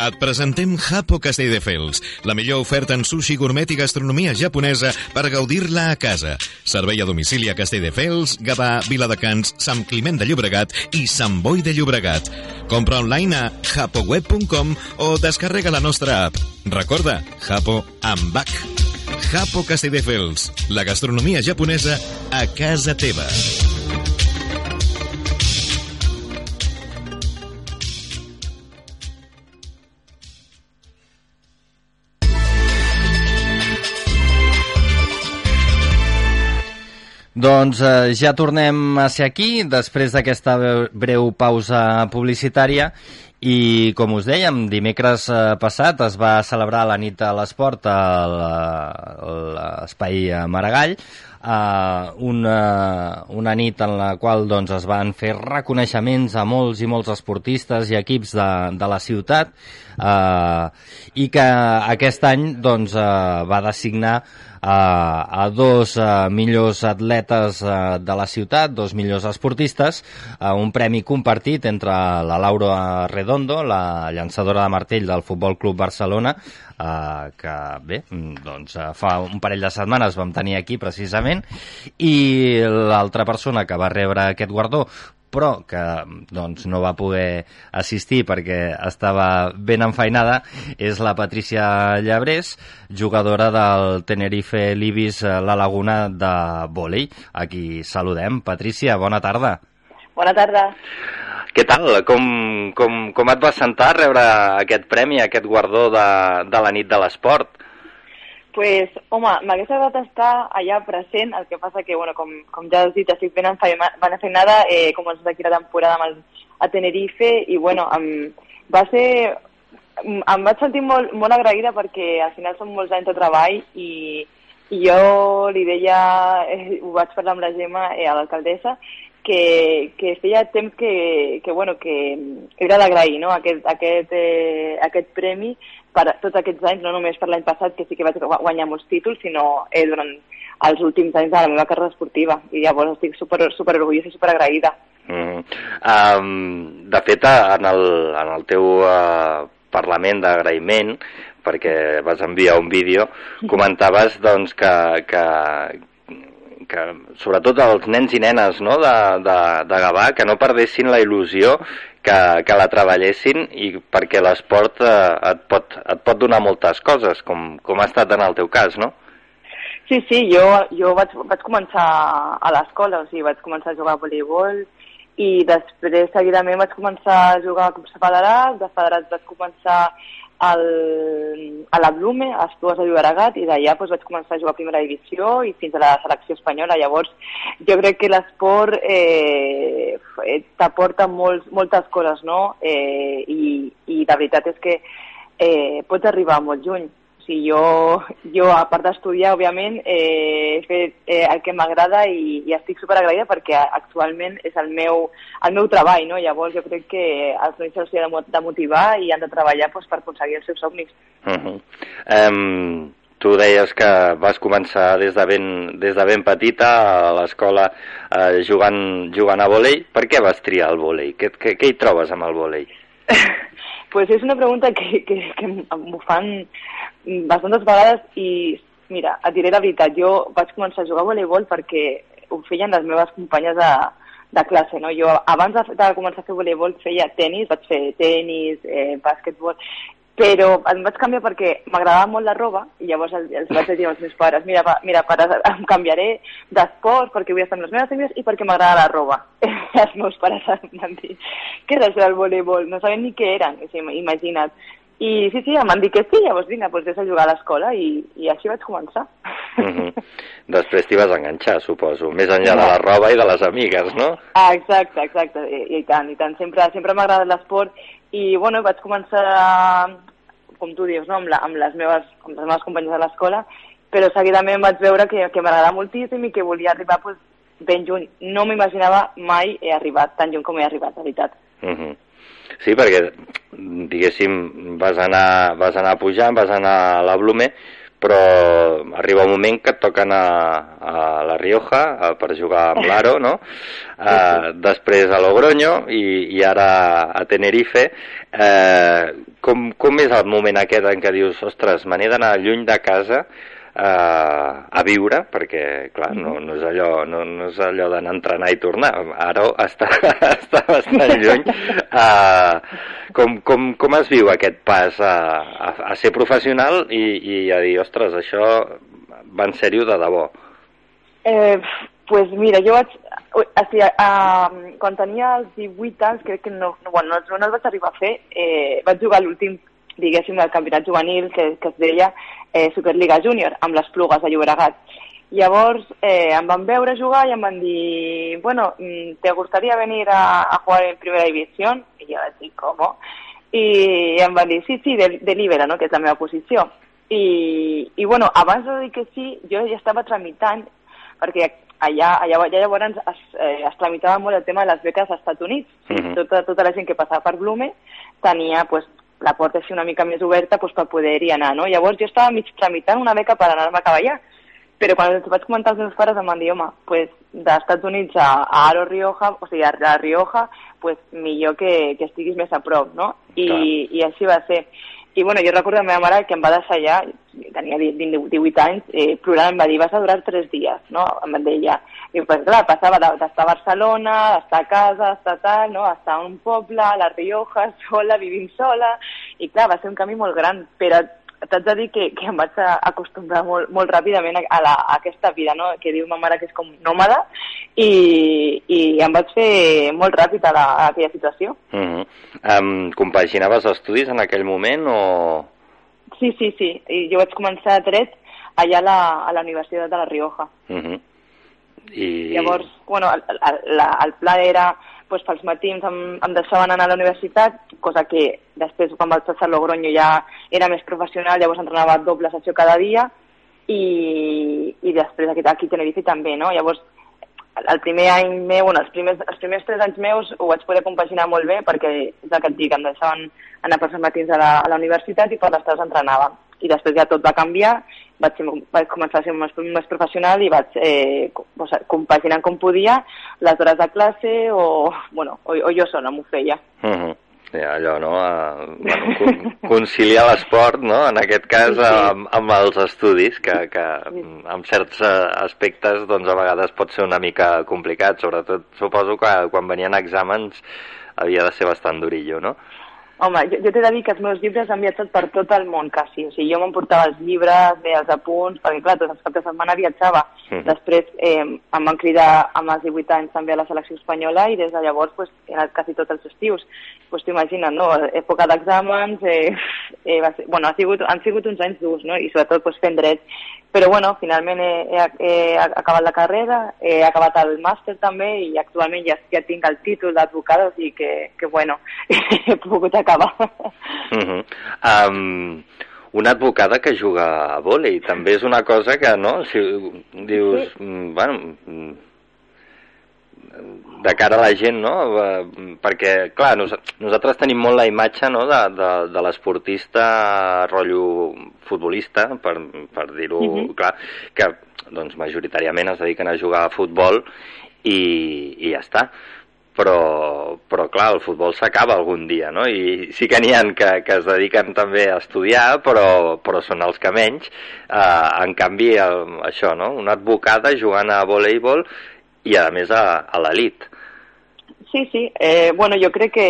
E: Et presentem Hapo Castelldefels, la millor oferta en sushi gourmet i gastronomia japonesa per gaudir-la a casa. Servei a domicili a Castelldefels, Gavà, Viladecans, Sant Climent de Llobregat i Sant Boi de Llobregat. Compra online a hapoweb.com o descarrega la nostra app. Recorda, Hapo amb Bach. Hapo Castelldefels, la gastronomia japonesa a casa teva.
A: Doncs eh, ja tornem a ser aquí, després d'aquesta breu pausa publicitària, i com us dèiem, dimecres eh, passat es va celebrar la nit de l'esport a l'espai Maragall, eh, una, una nit en la qual doncs, es van fer reconeixements a molts i molts esportistes i equips de, de la ciutat eh, i que aquest any doncs, eh, va designar a, a dos uh, millors atletes uh, de la ciutat, dos millors esportistes, uh, un premi compartit entre la Laura Redondo, la llançadora de martell del Futbol Club Barcelona, uh, que bé, doncs fa un parell de setmanes vam tenir aquí precisament, i l'altra persona que va rebre aquest guardó però que doncs, no va poder assistir perquè estava ben enfeinada, és la Patricia Llabrés, jugadora del Tenerife Libis eh, La Laguna de vòlei. Aquí saludem. Patricia, bona tarda.
H: Bona tarda.
G: Què tal? Com, com, com et va sentar rebre aquest premi, aquest guardó de, de la nit de l'esport?
H: Pues, home, m'hagués agradat estar allà present, el que passa que, bueno, com, com ja has dit, estic ben enfeinada, eh, com ens d'aquí la temporada amb el, a Tenerife, i bueno, em, va ser... Em vaig sentir molt, molt agraïda perquè al final són molts anys de treball i, i jo li deia, eh, ho vaig parlar amb la Gemma, eh, a l'alcaldessa, que, que feia temps que, que, bueno, que era d'agrair no? aquest, aquest, eh, aquest premi per tots aquests anys, no només per l'any passat, que sí que vaig guanyar molts títols, sinó eh, durant els últims anys de la meva carrera esportiva. I llavors estic super, super orgullosa i super agraïda.
G: Mm. Um, de fet, en el, en el teu uh, Parlament d'agraïment, perquè vas enviar un vídeo, comentaves doncs, que, que, que sobretot els nens i nenes no, de, de, de Gavà que no perdessin la il·lusió que, que la treballessin i perquè l'esport eh, et, pot, et pot donar moltes coses, com, com ha estat en el teu cas, no?
H: Sí, sí, jo, jo vaig, vaig començar a l'escola, o sigui, vaig començar a jugar a voleibol i després seguidament vaig començar a jugar a clubs federats, de federats vaig començar al, a la Blume, a Esplugues de Llobregat, i d'allà doncs, vaig començar a jugar a primera divisió i fins a la selecció espanyola. Llavors, jo crec que l'esport eh, t'aporta moltes coses, no? Eh, i, I la veritat és que eh, pots arribar molt lluny sigui, jo, jo a part d'estudiar, òbviament, eh, he fet eh, el que m'agrada i, i estic superagraïda perquè actualment és el meu, el meu treball, no? Llavors jo crec que els nois se'ls ha de motivar i han de treballar pues, per aconseguir els seus somnis.
G: Uh -huh. um, tu deies que vas començar des de ben, des de ben petita a l'escola eh, jugant, jugant a vòlei. Per què vas triar el vòlei? Què, què, què hi trobes amb el vòlei?
H: pues és una pregunta que, que, que m'ho fan bastantes vegades i, mira, et diré la veritat, jo vaig començar a jugar a voleibol perquè ho feien les meves companyes de, de classe, no? Jo abans de, de començar a fer voleibol feia tennis, vaig fer tennis, eh, bàsquetbol, però em vaig canviar perquè m'agradava molt la roba i llavors el- els vaig dir als meus pares mira, pa, mira pare, em canviaré d'esport perquè vull estar amb les meves amics i perquè m'agrada la roba. Els meus pares em van dir què és això del voleibol? No sabien ni què eren, o sigui, imagina't. I sí, sí, em van dir que sí, llavors vinga, doncs vés a jugar a l'escola i, i així vaig començar.
A: Mhm. Després t'hi vas enganxar, suposo, més enllà de la roba i de les amigues, no?
H: Ah, exacte, exacte, i, i tant, i tant. Sempre, sempre m'ha agradat l'esport i, bueno, vaig començar, com tu dius, no? amb, la, amb, les meves, amb les meves companyes de l'escola, però seguidament vaig veure que, que m'agradava moltíssim i que volia arribar pues, ben lluny. No m'imaginava mai he arribat tan lluny com he arribat, de veritat.
A: Mhm. Sí, perquè, diguéssim, vas anar, vas anar pujant, vas anar a la Blume, però arriba un moment que et toquen a, a la Rioja a, per jugar amb l'Aro, no? Uh, després a Logroño i, i ara a Tenerife. Uh, com, com és el moment aquest en què dius, ostres, me n'he d'anar lluny de casa uh, a viure, perquè, clar, no, no és allò, no, no és allò d'anar a entrenar i tornar. Ara està, està bastant lluny. Uh, com, com, com es viu aquest pas a, a, a ser professional i, i a dir, ostres, això va en sèrio de debò?
H: Eh, pues mira, jo vaig... O sigui, uh, quan tenia els 18 anys, crec que no, no, bueno, no, no els vaig arribar a fer, eh, vaig jugar l'últim, diguéssim, del campionat juvenil que, que es deia eh, Superliga Júnior, amb les plugues de Llobregat. Llavors eh, em van veure jugar i em van dir, bueno, mm, ¿te gustaría venir a, a jugar en primera división? I jo vaig dir, com? I em van dir, sí, sí, de, de libera, no?, que és la meva posició. I, i bueno, abans de dir que sí, jo ja estava tramitant, perquè allà, allà, allà llavors es, eh, es tramitava molt el tema de les beques als Estats Units.
A: Mhm.
H: Tota, tota la gent que passava per Blume tenia pues, la porta així una mica més oberta pues, per poder-hi anar. No? Llavors jo estava mig tramitant una beca per anar-me a cavallar, però quan els vaig comentar als meus pares em van dir, home, pues, dels Estats Units a, a Aro Rioja, o sigui, a la Rioja, pues, millor que, que estiguis més a prop, no? I, i així va ser. I bueno, jo recordo la meva mare que em va deixar allà, tenia 20, 18 anys, eh, plorant, em va dir, vas a durar tres dies, no? Em deia. I pues, clar, passava de- d'estar a Barcelona, d'estar a casa, d'estar tal, no? Estar a un poble, a la Rioja, sola, vivint sola, i clar, va ser un canvi molt gran, però t'haig de dir que, que em vaig acostumbrar molt, molt ràpidament a, la, a aquesta vida, no? que diu ma mare que és com nòmada, i, i em vaig fer molt ràpid a, la, a aquella situació.
A: Uh -huh. um, compaginaves estudis en aquell moment o...?
H: Sí, sí, sí. I jo vaig començar a dret allà a la, a la Universitat de la Rioja.
A: Uh -huh. I...
H: Llavors, bueno, el, el, el pla era, pues, pels matins em, em deixaven anar a la universitat, cosa que després, quan vaig passar a Logroño, ja era més professional, llavors entrenava doble sessió cada dia, i, i després aquí, aquí a Tenerife també, no? Llavors, el primer any meu, bueno, els primers, els primers tres anys meus ho vaig poder compaginar molt bé perquè és el que et dic, em deixaven anar pels matins a la, a la universitat i per les tardes entrenava. I després ja tot va canviar, vaig, ser, vaig començar a ser més, més professional i vaig eh, compaginant com podia les hores de classe o, bueno, o, o jo sola m'ho feia.
A: Uh -huh. Ja, allò, no? Uh, bueno, con conciliar l'esport, no? En aquest cas,
H: Sí, sí.
A: amb, amb els estudis, que, que en certs eh, aspectes, doncs, a vegades pot ser una mica complicat, sobretot, suposo que quan venien exàmens havia de ser bastant durillo, no?
H: Home, jo, jo t'he de dir que els meus llibres han viatjat per tot el món, quasi. O sigui, jo m'emportava els llibres, bé, els apunts, perquè, clar, tots els caps de setmana viatjava.
A: Mhm.
H: Després eh, em van cridar amb els 18 anys també a la selecció espanyola i des de llavors pues, he anat quasi tots els estius. Pues t'imagines, no? Època d'exàmens, eh, eh, va ser, bueno, ha sigut, han sigut uns anys durs, no? I sobretot pues, fent dret. Però bueno, finalment he, he, he acabat la carrera, he acabat el màster també i actualment ja, ja tinc el títol d'advocada, o sigui que, que bueno, he pogut acabar.
A: Uh -huh. um, una advocada que juga a vòlei també és una cosa que, no? Si dius,
H: Sí.
A: mm, bueno, mm, de cara a la gent, no? Eh, Perquè, clar, nos, nosaltres tenim molt la imatge no? de, de, de l'esportista rotllo futbolista, per, per dir-ho
H: Mhm.
A: clar, que doncs, majoritàriament es dediquen a jugar a futbol i, i ja està però, però clar, el futbol s'acaba algun dia, no? I sí que n'hi ha que, que es dediquen també a estudiar, però, però són els que menys. Uh, en canvi, el, això, no? Una advocada jugant a voleibol i, a més, a, a l'elit.
H: Sí, sí. Eh, bueno, jo crec que,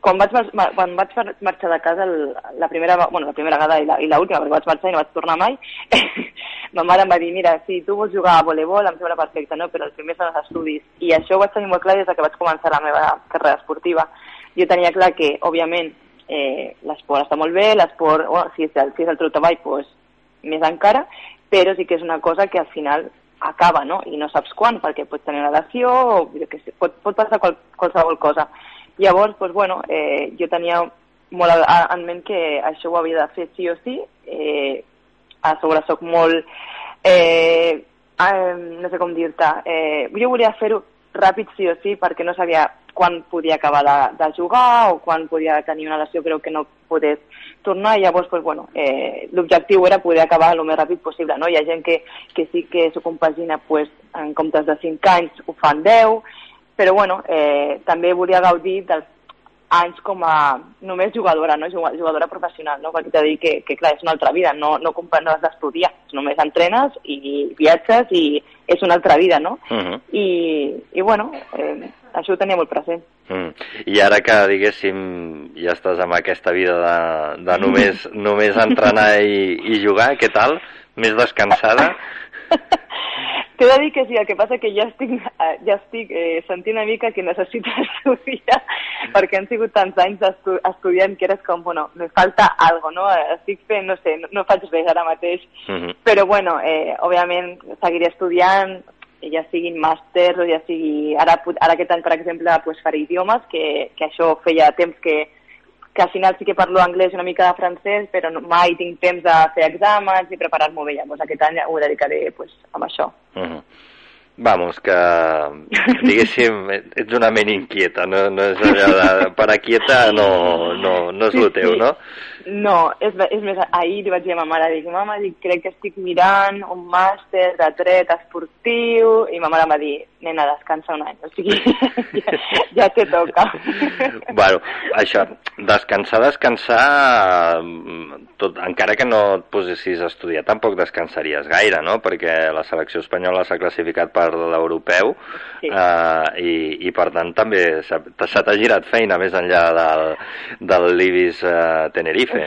H: quan vaig, quan vaig mar- marxar de casa el, la primera, bueno, la primera vegada i l'última, perquè vaig marxar i no vaig tornar mai, ma mare em va dir, mira, si tu vols jugar a voleibol em sembla perfecte, no? però el primer són els estudis. I això ho vaig tenir molt clar des de que vaig començar la meva carrera esportiva. Jo tenia clar que, òbviament, eh, l'esport està molt bé, l'esport, bueno, si és el, si és el teu treball, pues, més encara, però sí que és una cosa que al final acaba, no? I no saps quan, perquè pots tenir una lesió o jo què sé, pot, pot passar qual, qualsevol cosa. Llavors, pues, bueno, eh, jo tenia molt en ment que això ho havia de fer sí o sí. Eh, a sobre sóc molt... Eh, eh, no sé com dir-te. Eh, jo volia fer-ho ràpid sí o sí perquè no sabia quan podia acabar de, de jugar o quan podia tenir una lesió però que no poder tornar i llavors pues, bueno, eh, l'objectiu era poder acabar el més ràpid possible. No? Hi ha gent que, que sí que s'ho compagina pues, en comptes de 5 anys ho fan 10, però bueno, eh, també volia gaudir dels anys com a només jugadora, no? Juga- jugadora professional, no? perquè t'he dir que, que clar, és una altra vida, no, no, no has d'estudiar, només entrenes i viatges i és una altra vida, no?
A: Uh -huh.
H: I, i bueno, eh, això ho tenia molt present.
A: Mm. I ara que, diguéssim, ja estàs amb aquesta vida de, de només, només entrenar i, i jugar, què tal? Més descansada?
H: T'he de dir que sí, el que passa que ja estic, eh, ja estic eh, sentint una mica que necessito estudiar perquè han sigut tants anys estu estudiant que eres com, bueno, me falta algo, no? Estic fent, no sé, no, no faig res ara mateix,
A: Uh -huh.
H: però bueno, eh, òbviament seguiré estudiant, ja siguin màsters o ja sigui... Ara, ara aquest any, per exemple, pues, faré idiomes, que, que això feia temps que, que al final sí que parlo anglès i una mica de francès, però no, mai tinc temps de fer exàmens i preparar-m'ho bé. Llavors aquest any ho dedicaré pues, amb això.
A: Uh -huh. Vamos, que, diguéssim, ets una ment inquieta, no, no és allò de... Per quieta no, no, no és
H: Sí,
A: el teu,
H: sí.
A: no?
H: No, és, és més, ahir li vaig dir a ma mare, dic, mama, dic, crec que estic mirant un màster de dret esportiu, i ma mare em va dir, nena, descansa un any, o sigui, ja, ja te toca.
A: Bueno, això, descansar, descansar, tot, encara que no et posessis a estudiar, tampoc descansaries gaire, no? Perquè la selecció espanyola s'ha classificat per l'europeu
H: Sí.
A: eh, i, i, per tant, també se t'ha girat feina més enllà del, del l'Ibis eh, Tenerife.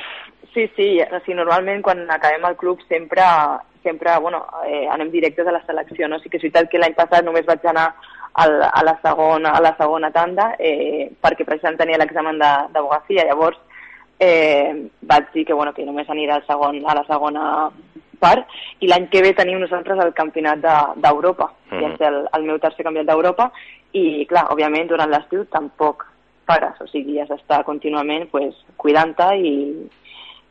H: Sí, sí, o sigui, normalment quan acabem el club sempre, sempre bueno, eh, anem directes a la selecció, no? Sí que és veritat que l'any passat només vaig anar al, a, la segona, a la segona tanda eh, perquè precisament tenia l'examen de- d'abogacía, llavors eh, vaig dir que, bueno, que només anirà al segon, a la segona part i l'any que ve tenim nosaltres el campionat de- d'Europa, de, ja és el, el meu tercer campionat d'Europa i clar, òbviament durant l'estiu tampoc pares, o sigui, has d'estar contínuament pues, cuidant-te i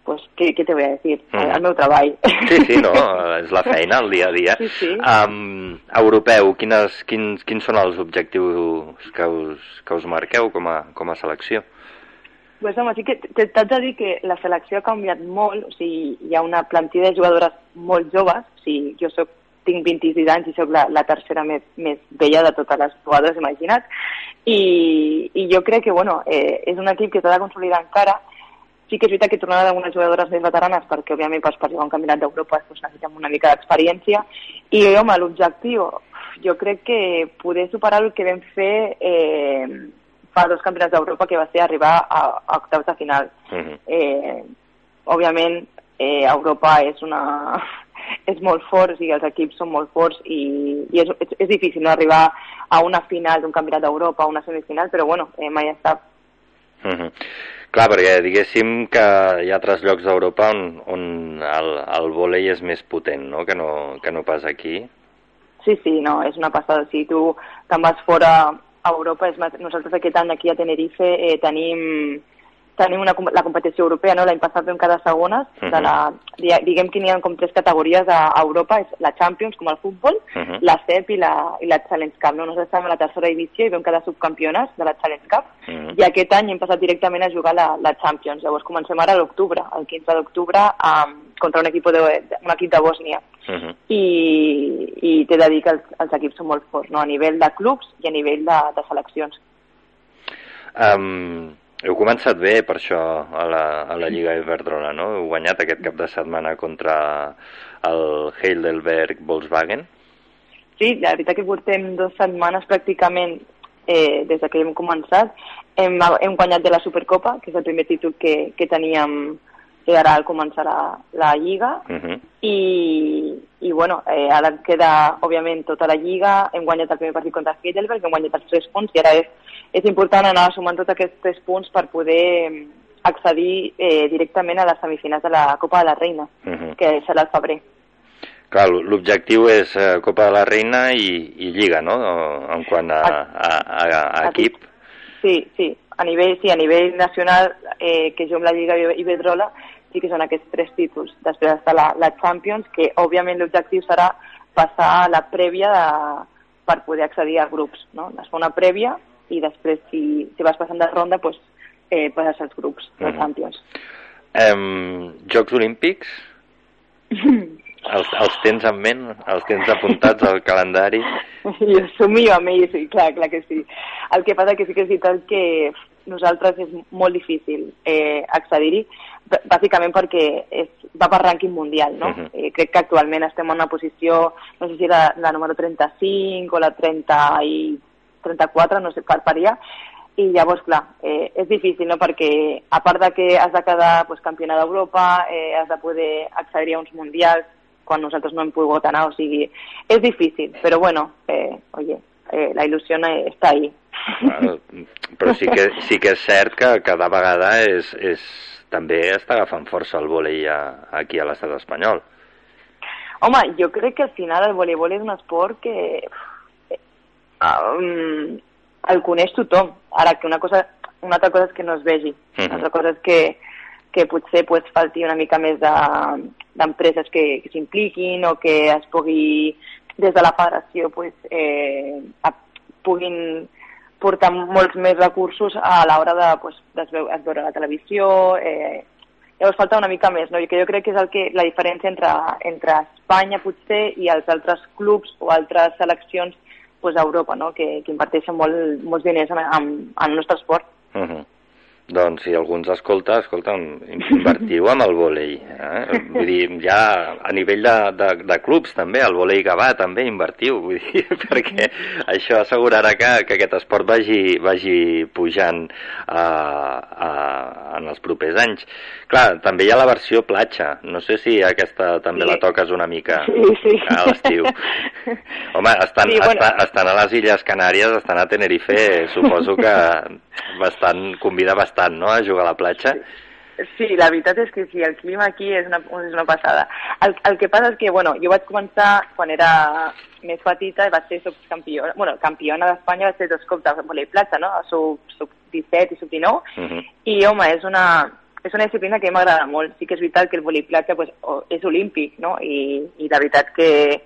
H: pues, què, què te voy a decir?
A: Mhm.
H: El, el meu treball.
A: Sí, sí, no, és la feina, el dia a dia.
H: Sí, sí.
A: Um, europeu, quines, quins, quins són els objectius que us, que us marqueu com a, com a selecció?
H: Pues, home, sí que t'haig de dir que la selecció ha canviat molt, o sigui, hi ha una plantilla de jugadores molt joves, o sigui, jo soc, tinc 26 anys i sóc la, la tercera més, més vella de totes les jugadores, imagina't, i, i jo crec que, bueno, eh, és un equip que s'ha de consolidar encara, sí que és veritat que tornaran algunes jugadores més veteranes perquè òbviament per, per jugar un campionat d'Europa doncs, necessitem una mica d'experiència. I home, l'objectiu jo crec que poder superar el que vam fer eh, fa dos campionats d'Europa que va ser arribar a, a octaus de final.
A: Uh -huh.
H: eh, òbviament eh, Europa és una és molt fort, o sigui, els equips són molt forts i, i és, és, és difícil no arribar a una final d'un campionat d'Europa, a una semifinal, però bueno, eh, mai està
A: Uh -huh. Clar, perquè diguéssim que hi ha altres llocs d'Europa on, on el, el vòlei és més potent, no? Que, no? que no pas aquí.
H: Sí, sí, no, és una passada. Si tu te'n vas fora a Europa, és, nosaltres aquest any aquí a Tenerife eh, tenim, tenim una, la competició europea, no? l'any passat vam quedar segones, de la, di- diguem que n'hi ha com tres categories a, a Europa, és la Champions, com el futbol,
A: Mhm.
H: la CEP i la, i la Challenge Cup. No? Nosaltres estàvem a la tercera divisió i vam quedar subcampiones de la Challenge Cup,
A: Mhm.
H: i aquest any hem passat directament a jugar la, la Champions. Llavors comencem ara a l'octubre, el 15 d'octubre, um, contra un equip de, un equip de Bòsnia
A: Uh -huh.
H: i, i t'he de dir que els, els equips són molt forts, no? a nivell de clubs i a nivell de, de seleccions.
A: Um, heu començat bé, per això, a la, a la Lliga Iberdrola, no? Heu guanyat aquest cap de setmana contra el Heidelberg Volkswagen.
H: Sí, la veritat que portem dues setmanes pràcticament eh, des de que hem començat. Hem, hem guanyat de la Supercopa, que és el primer títol que, que teníem que ara al començar la, la Lliga,
A: Uh -huh.
H: i, i bueno, eh, ara queda, òbviament, tota la Lliga, hem guanyat el primer partit contra Heidelberg, hem guanyat els tres punts, i ara és, és important anar sumant tots aquests tres punts per poder mm, accedir eh, directament a les semifinals de la Copa de la Reina,
A: Uh -huh.
H: que serà al febrer.
A: Clar, l'objectiu és eh, Copa de la Reina i, i Lliga, no? En quant a, a, a, a equip.
H: Sí, sí, a nivell, sí, a nivell nacional, eh, que jo amb la Lliga Iberdrola, sí que són aquests tres títols. Després està la, la Champions, que òbviament l'objectiu serà passar a la prèvia de, per poder accedir a grups, no? Es fa una prèvia i després, si, si vas passant de ronda, doncs, eh, passes als grups de
A: Mhm.
H: Champions.
A: Em, Jocs Olímpics, els, els tens en ment? Els tens apuntats al calendari?
H: Jo somio amb ells, sí, clar, clar que sí. El que passa que sí que és veritat que nosaltres és molt difícil eh, accedir-hi, bàsicament perquè és, va per rànquing mundial, no?
A: Mhm.
H: eh, crec que actualment estem en una posició, no sé si la, la número 35 o la 30 i 34, no sé, per, per allà, i llavors, clar, eh, és difícil, no?, perquè a part de que has de quedar pues, campiona d'Europa, eh, has de poder accedir a uns mundials, quan nosaltres no hem pogut anar, o sigui, és difícil, però bueno, eh, oye, eh, la il·lusió està ahí.
A: Bueno, però sí que, sí que és cert que cada vegada és, és, també està agafant força el vòlei a, aquí a l'estat espanyol.
H: Home, jo crec que al final el voleibol és un esport que um, el coneix tothom. Ara, que una, cosa, una altra cosa és que no es vegi.
A: Mhm.
H: Una altra cosa és que, que potser pues, falti una mica més de- d'empreses que, que s'impliquin o que es pugui, des de la federació, pues, eh, a, puguin portar molts més recursos a l'hora de, pues, de es veu- es veure la televisió, eh, llavors falta una mica més, no? I que jo crec que és el que, la diferència entre, entre Espanya potser i els altres clubs o altres seleccions pues, a Europa, no? que, que inverteixen molt, molts diners en, en, en el nostre esport.
A: Uh -huh. Doncs si algú ens escolta, escolta, invertiu amb el vòlei. Eh? Vull dir, ja a nivell de, de, de clubs també, el vòlei Gavà també invertiu, vull dir, perquè això assegurarà que, que aquest esport vagi, vagi pujant a, a, en els propers anys. Clar, també hi ha la versió platja, no sé si aquesta també
H: Sí.
A: la toques una mica
H: Sí, sí.
A: a l'estiu. Home, estan,
H: Sí, bueno.
A: estan, estan a les Illes Canàries, estan a Tenerife, suposo que bastant, convida bastant, no?, a jugar a la platja.
H: Sí, la veritat és que sí, el clima aquí és una, és una passada. El, el que passa és que, bueno, jo vaig començar quan era més petita i vaig ser subcampiona, bueno, campiona d'Espanya, vaig ser dos cops de volei platja, no?, sub, sub 17 i sub 19,
A: Uh -huh.
H: i home, és una, és una disciplina que m'agrada molt. Sí que és veritat que el volei platja pues, és olímpic, no?, i, i la veritat que,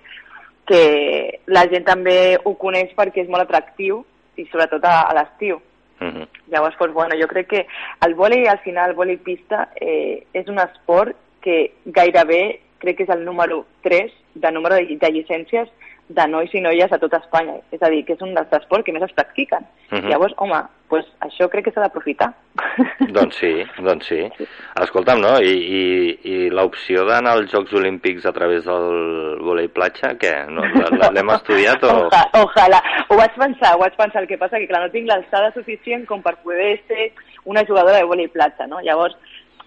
H: que la gent també ho coneix perquè és molt atractiu i sobretot a, a l'estiu.
A: Uh -huh.
H: Llavors, pues, bueno, jo crec que el vòlei, al final, el vòlei pista, eh, és un esport que gairebé crec que és el número 3 de número de, de llicències de nois i noies a tota Espanya. És a dir, que és un dels esports que més es practiquen.
A: Mhm.
H: Llavors, home, pues, això crec que s'ha d'aprofitar.
A: Doncs sí, doncs sí. Escolta'm, no? I, i, i l'opció d'anar als Jocs Olímpics a través del vòlei platja, què? No, L'hem estudiat o...?
H: Oja, ojalà. Ho vaig pensar, ho vaig pensar. El que passa que, clar, no tinc l'alçada suficient com per poder ser una jugadora de vòlei platja, no? Llavors,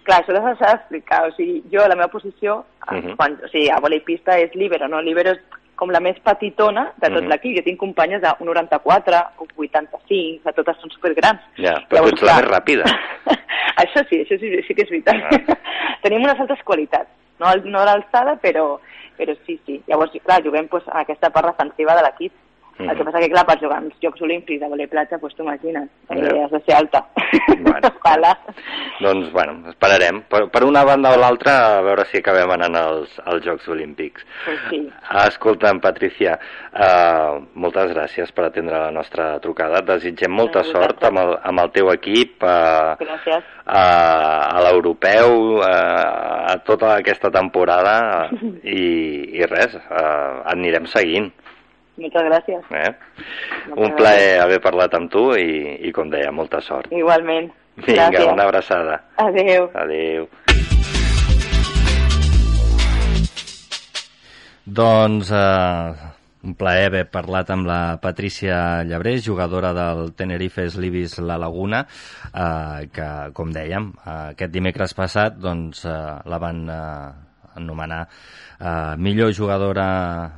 H: clar, això s'ha d'explicar. O sigui, jo, la meva posició,
A: Mhm.
H: quan, o sigui, a vòlei pista és líbero, no? Líbero és com la més petitona de tot
A: Mhm.
H: l'equip. Jo tinc companyes de 1,94 o 85, de totes són supergrans.
A: Ja, però tu ets la més ràpida.
H: això sí, això sí, sí que és veritat.
A: Ah.
H: Tenim unes altres qualitats, no, no l'alçada, però, però sí, sí. Llavors, clar, juguem pues, a aquesta part defensiva de l'equip. El que passa que, clar, per jugar als Jocs Olímpics de vòlei platja, doncs t'ho imagines,
A: Ja.
H: has de ser alta.
A: Bueno.
H: Ojalà.
A: Doncs, bueno, esperarem. Per, per una banda o l'altra, a veure si acabem anant als, als Jocs Olímpics.
H: Pues sí.
A: Escolta'm, Patricia, uh, moltes gràcies per atendre la nostra trucada. Et desitgem molta
H: vosaltres.
A: sort amb el, amb el teu equip, uh,
H: Gràcies.
A: a, a l'europeu, uh, a tota aquesta temporada i, i res, uh, anirem seguint.
H: Moltes gràcies.
A: Eh?
H: Moltes
A: Un plaer haver parlat amb tu i, i com deia, molta sort.
H: Igualment.
A: Vinga,
H: Gràcies.
A: una abraçada.
H: Adéu.
A: Adéu.
I: Doncs eh,
A: un plaer haver parlat amb la Patricia Llabrés, jugadora del Tenerife Slivis La Laguna, eh, que, com dèiem, eh, aquest dimecres passat doncs, eh, la van eh, anomenar eh, millor jugadora,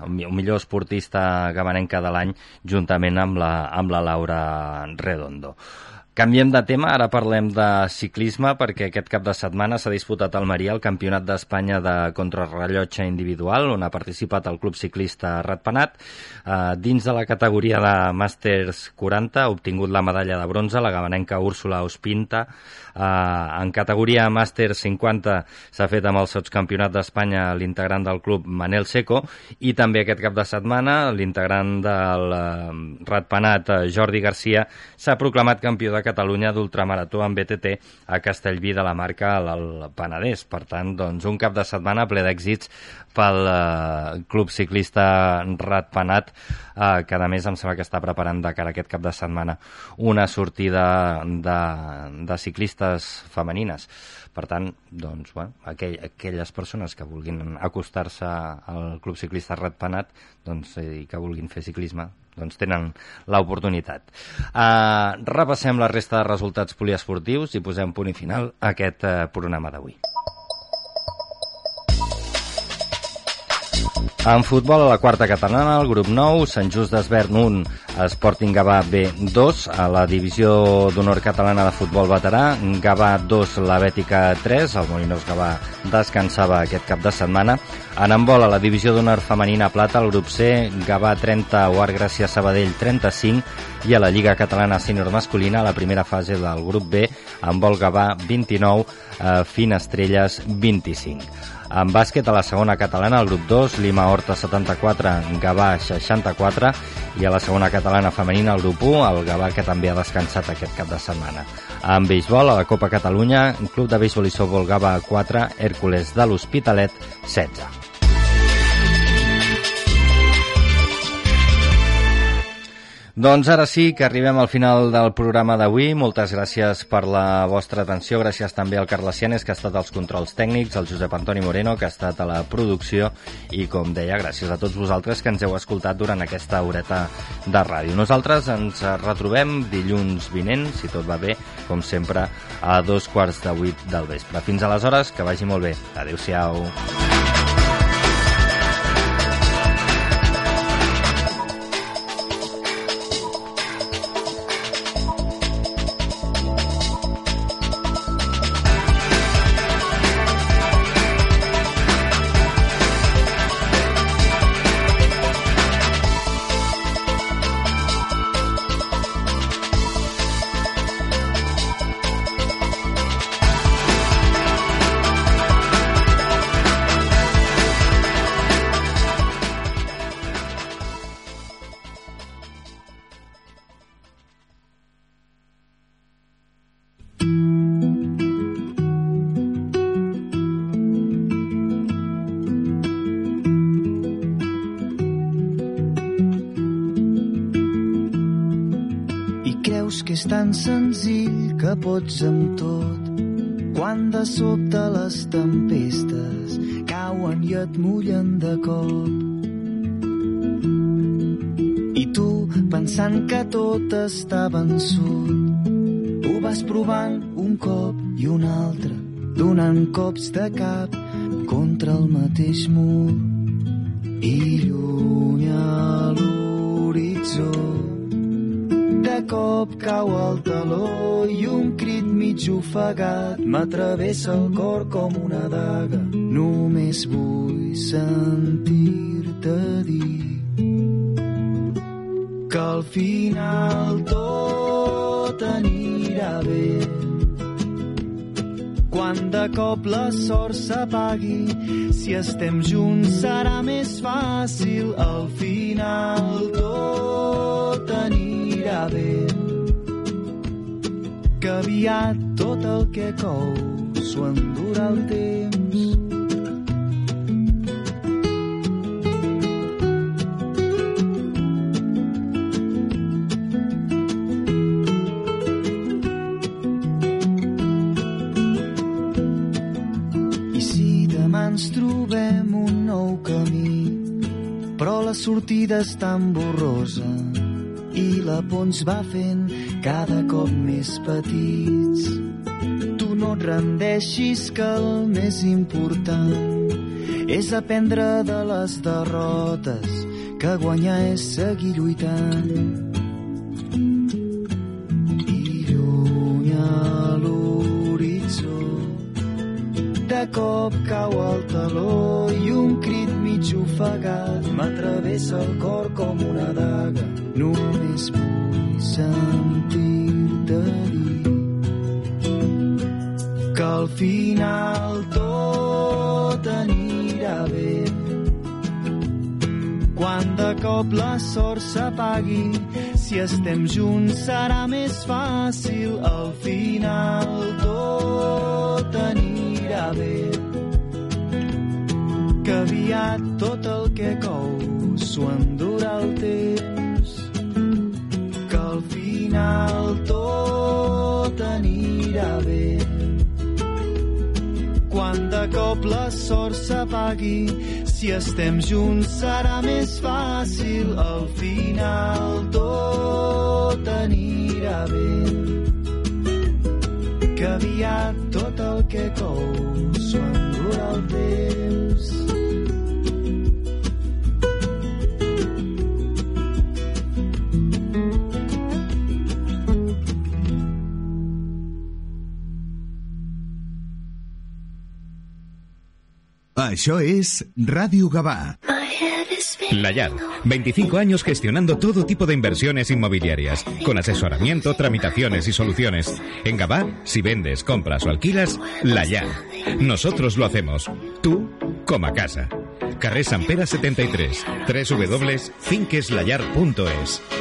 A: millor esportista gabanenca de l'any, juntament amb la, amb la Laura Redondo. Canviem de tema, ara parlem de ciclisme perquè aquest cap de setmana s'ha disputat al Maria el Campionat d'Espanya de contrarrellotge individual on ha participat el club ciclista Ratpenat. Eh, dins de la categoria de Masters 40 ha obtingut la medalla de bronze la gabanenca Úrsula Ospinta. Eh, en categoria Masters 50 s'ha fet amb el sotscampionat d'Espanya l'integrant del club Manel Seco i també aquest cap de setmana l'integrant del eh, Ratpenat Jordi Garcia s'ha proclamat campió de Catalunya d'ultramarató en BTT a Castellví de la Marca al Penedès. Per tant, doncs, un cap de setmana ple d'èxits pel eh, club ciclista Ratpenat, eh, que a més em sembla que està preparant de cara a aquest cap de setmana una sortida de, de ciclistes femenines. Per tant, doncs, bueno, aquell, aquelles persones que vulguin acostar-se al Club Ciclista Ratpenat doncs, i que vulguin fer ciclisme doncs tenen l'oportunitat. Uh, repassem la resta de resultats poliesportius i posem punt i final a aquest uh, programa d'avui. En futbol, a la quarta catalana, el grup 9, Sant Just d'Esvern 1, Sporting Gavà B2, a la divisió d'honor catalana de futbol veterà, Gavà 2, la Bètica 3, el Molinos Gavà descansava aquest cap de setmana. En handbol, a la divisió d'honor femenina plata, el grup C, Gavà 30, Uart Gràcia Sabadell 35, i a la Lliga Catalana Sènior Masculina, a la primera fase del grup B, handbol Gavà 29, eh, Finestrelles 25. En bàsquet, a la segona catalana, el grup 2, Lima Horta 74, Gavà 64, i a la segona catalana femenina, el grup 1, el Gavà, que també ha descansat aquest cap de setmana. En béisbol, a la Copa Catalunya, Club de Béisbol i Softball Gavà 4, Hèrcules de l'Hospitalet 16. Doncs ara sí que arribem al final del programa d'avui. Moltes gràcies per la vostra atenció. Gràcies també al Carles Cianes, que ha estat als controls tècnics, al Josep Antoni Moreno, que ha estat a la producció, i, com deia, gràcies a tots vosaltres que ens heu escoltat durant aquesta horeta de ràdio. Nosaltres ens retrobem dilluns vinent, si tot va bé, com sempre, a dos quarts de vuit del vespre. Fins aleshores, que vagi molt bé. Adéu-siau.
J: Vençut, ho vas provant un cop i un altre, donant cops de cap contra el mateix mur. I lluny a l'horitzó de cop cau el taló i un crit mig ofegat m'atravessa el cor com una daga. Només vull sentir-te dir que al final cop la sort s'apagui, si estem junts serà més fàcil. Al final tot anirà bé. Que aviat tot el que cou s'ho endurà el temps. Sortida és tan borrosa i la por ens va fent cada cop més petits. Tu no et rendeixis que el més important és aprendre de les derrotes que guanyar és seguir lluitant. De cop cau el taló i un crit ofegat m'atravessa el cor com una daga. Només vull sentir-te dir que al final tot anirà bé. Quan de cop la sort s'apagui, si estem junts serà més fàcil. Al final tot anirà bé. Que aviat tot el que cou s'ho endurà el temps. Que al final tot anirà bé. Quan de cop la sort s'apagui, si estem junts serà més fàcil. Al final tot anirà bé. Que aviat tot el que cou s'ho endurà el temps.
K: Això es Radio Gabá.
E: La Yad, 25 años gestionando todo tipo de inversiones inmobiliarias, con asesoramiento, tramitaciones y soluciones. En Gabá, si vendes, compras o alquilas, La Yad. Nosotros lo hacemos. Tú, como a casa. Carrer Sant Pere 73, www.finqueslayar.es.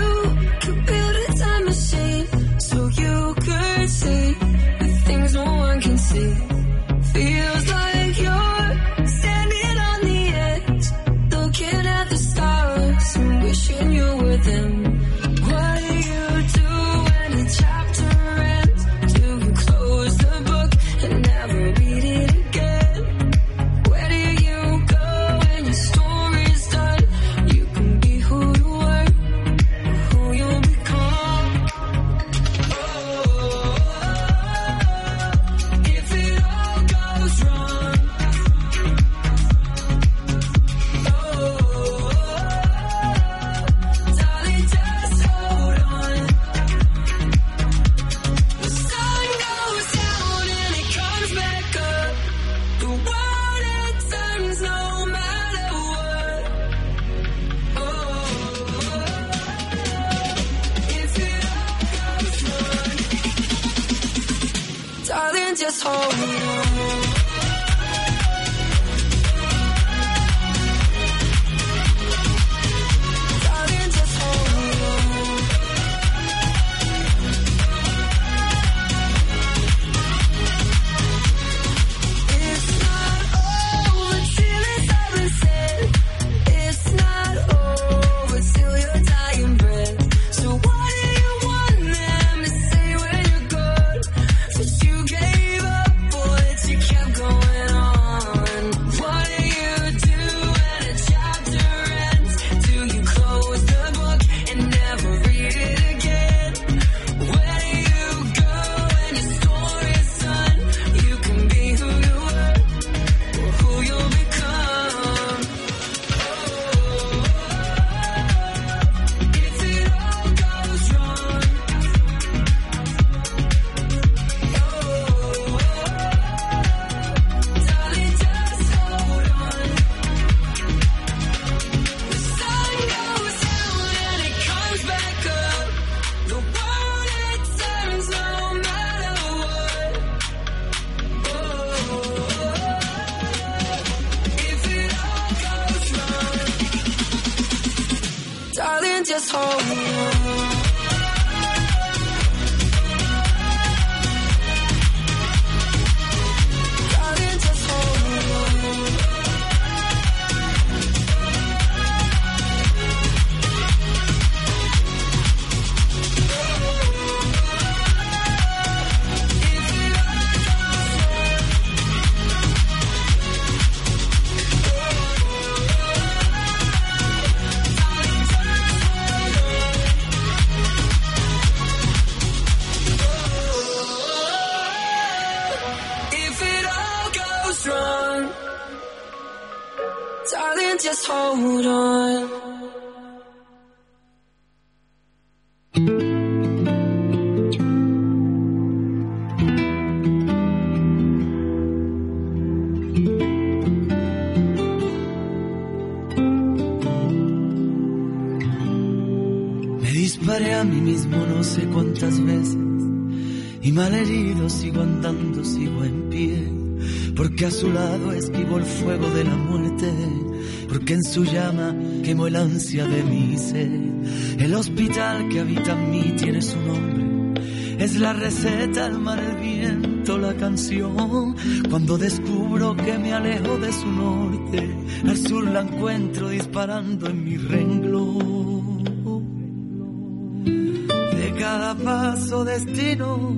L: within disparé a mí mismo no sé cuántas veces y malherido sigo andando, sigo en pie. Porque a su lado esquivo el fuego de la muerte, porque en su llama quemó el ansia de mi sed. El hospital que habita en mí tiene su nombre, es la receta, el mar, el viento, la canción. Cuando descubro que me alejo de su norte, al sur la encuentro disparando en mi renglón. De cada paso destino,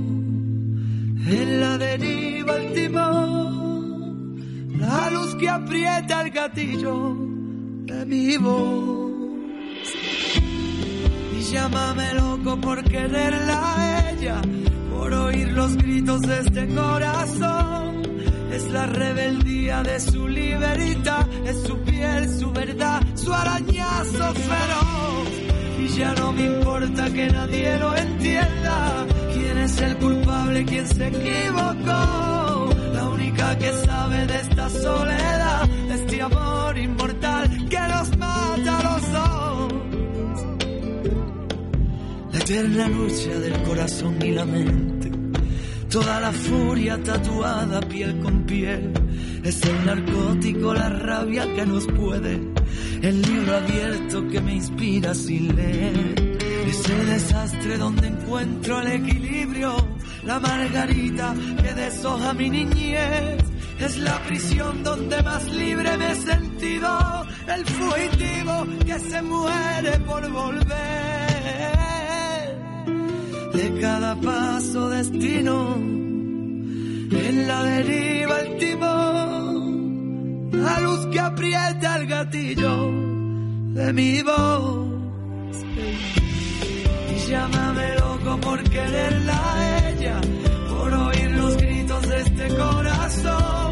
L: en la deriva el timón, la luz que aprieta el gatillo de mi voz. Y llámame loco por quererla a ella, por oír los gritos de este corazón. Es la rebeldía de su libertad, es su piel, su verdad, su arañazo feroz. Y ya no me importa que nadie lo entienda. ¿Quién es el culpable? ¿Quién se equivocó? La única que sabe de esta soledad, de este amor inmortal que nos mata a los dos. La eterna lucha del corazón y la mente. Toda la furia tatuada piel con piel. Es el narcótico, la rabia que nos puede. El libro abierto que me inspira sin leer. Ese desastre donde encuentro el equilibrio. La margarita que deshoja mi niñez. Es la prisión donde más libre me he sentido. El fugitivo que se muere por volver. De cada paso destino. En la deriva el timón. La luz que aprieta el gatillo de mi voz. Y llámame loco por quererla a ella, por oír los gritos de este corazón.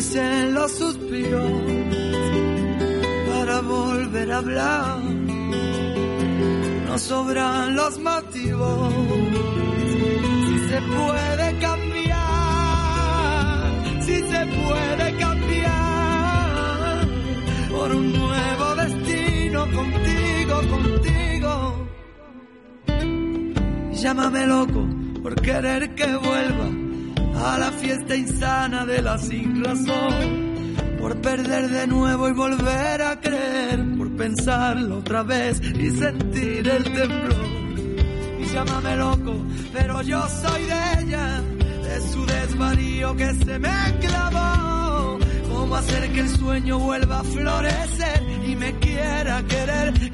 L: Dicen los suspiros para volver a hablar. No sobran los motivos. Si se puede cambiar, si se puede cambiar por un nuevo destino contigo, contigo. Llámame loco por querer que vuelva a la fiesta insana de la sin razón. Por perder de nuevo y volver a creer, por pensarlo otra vez y sentir el temblor. Y llámame loco, pero yo soy de ella, de su desvarío que se me clavó. ¿Cómo hacer que el sueño vuelva a florecer y me quiera querer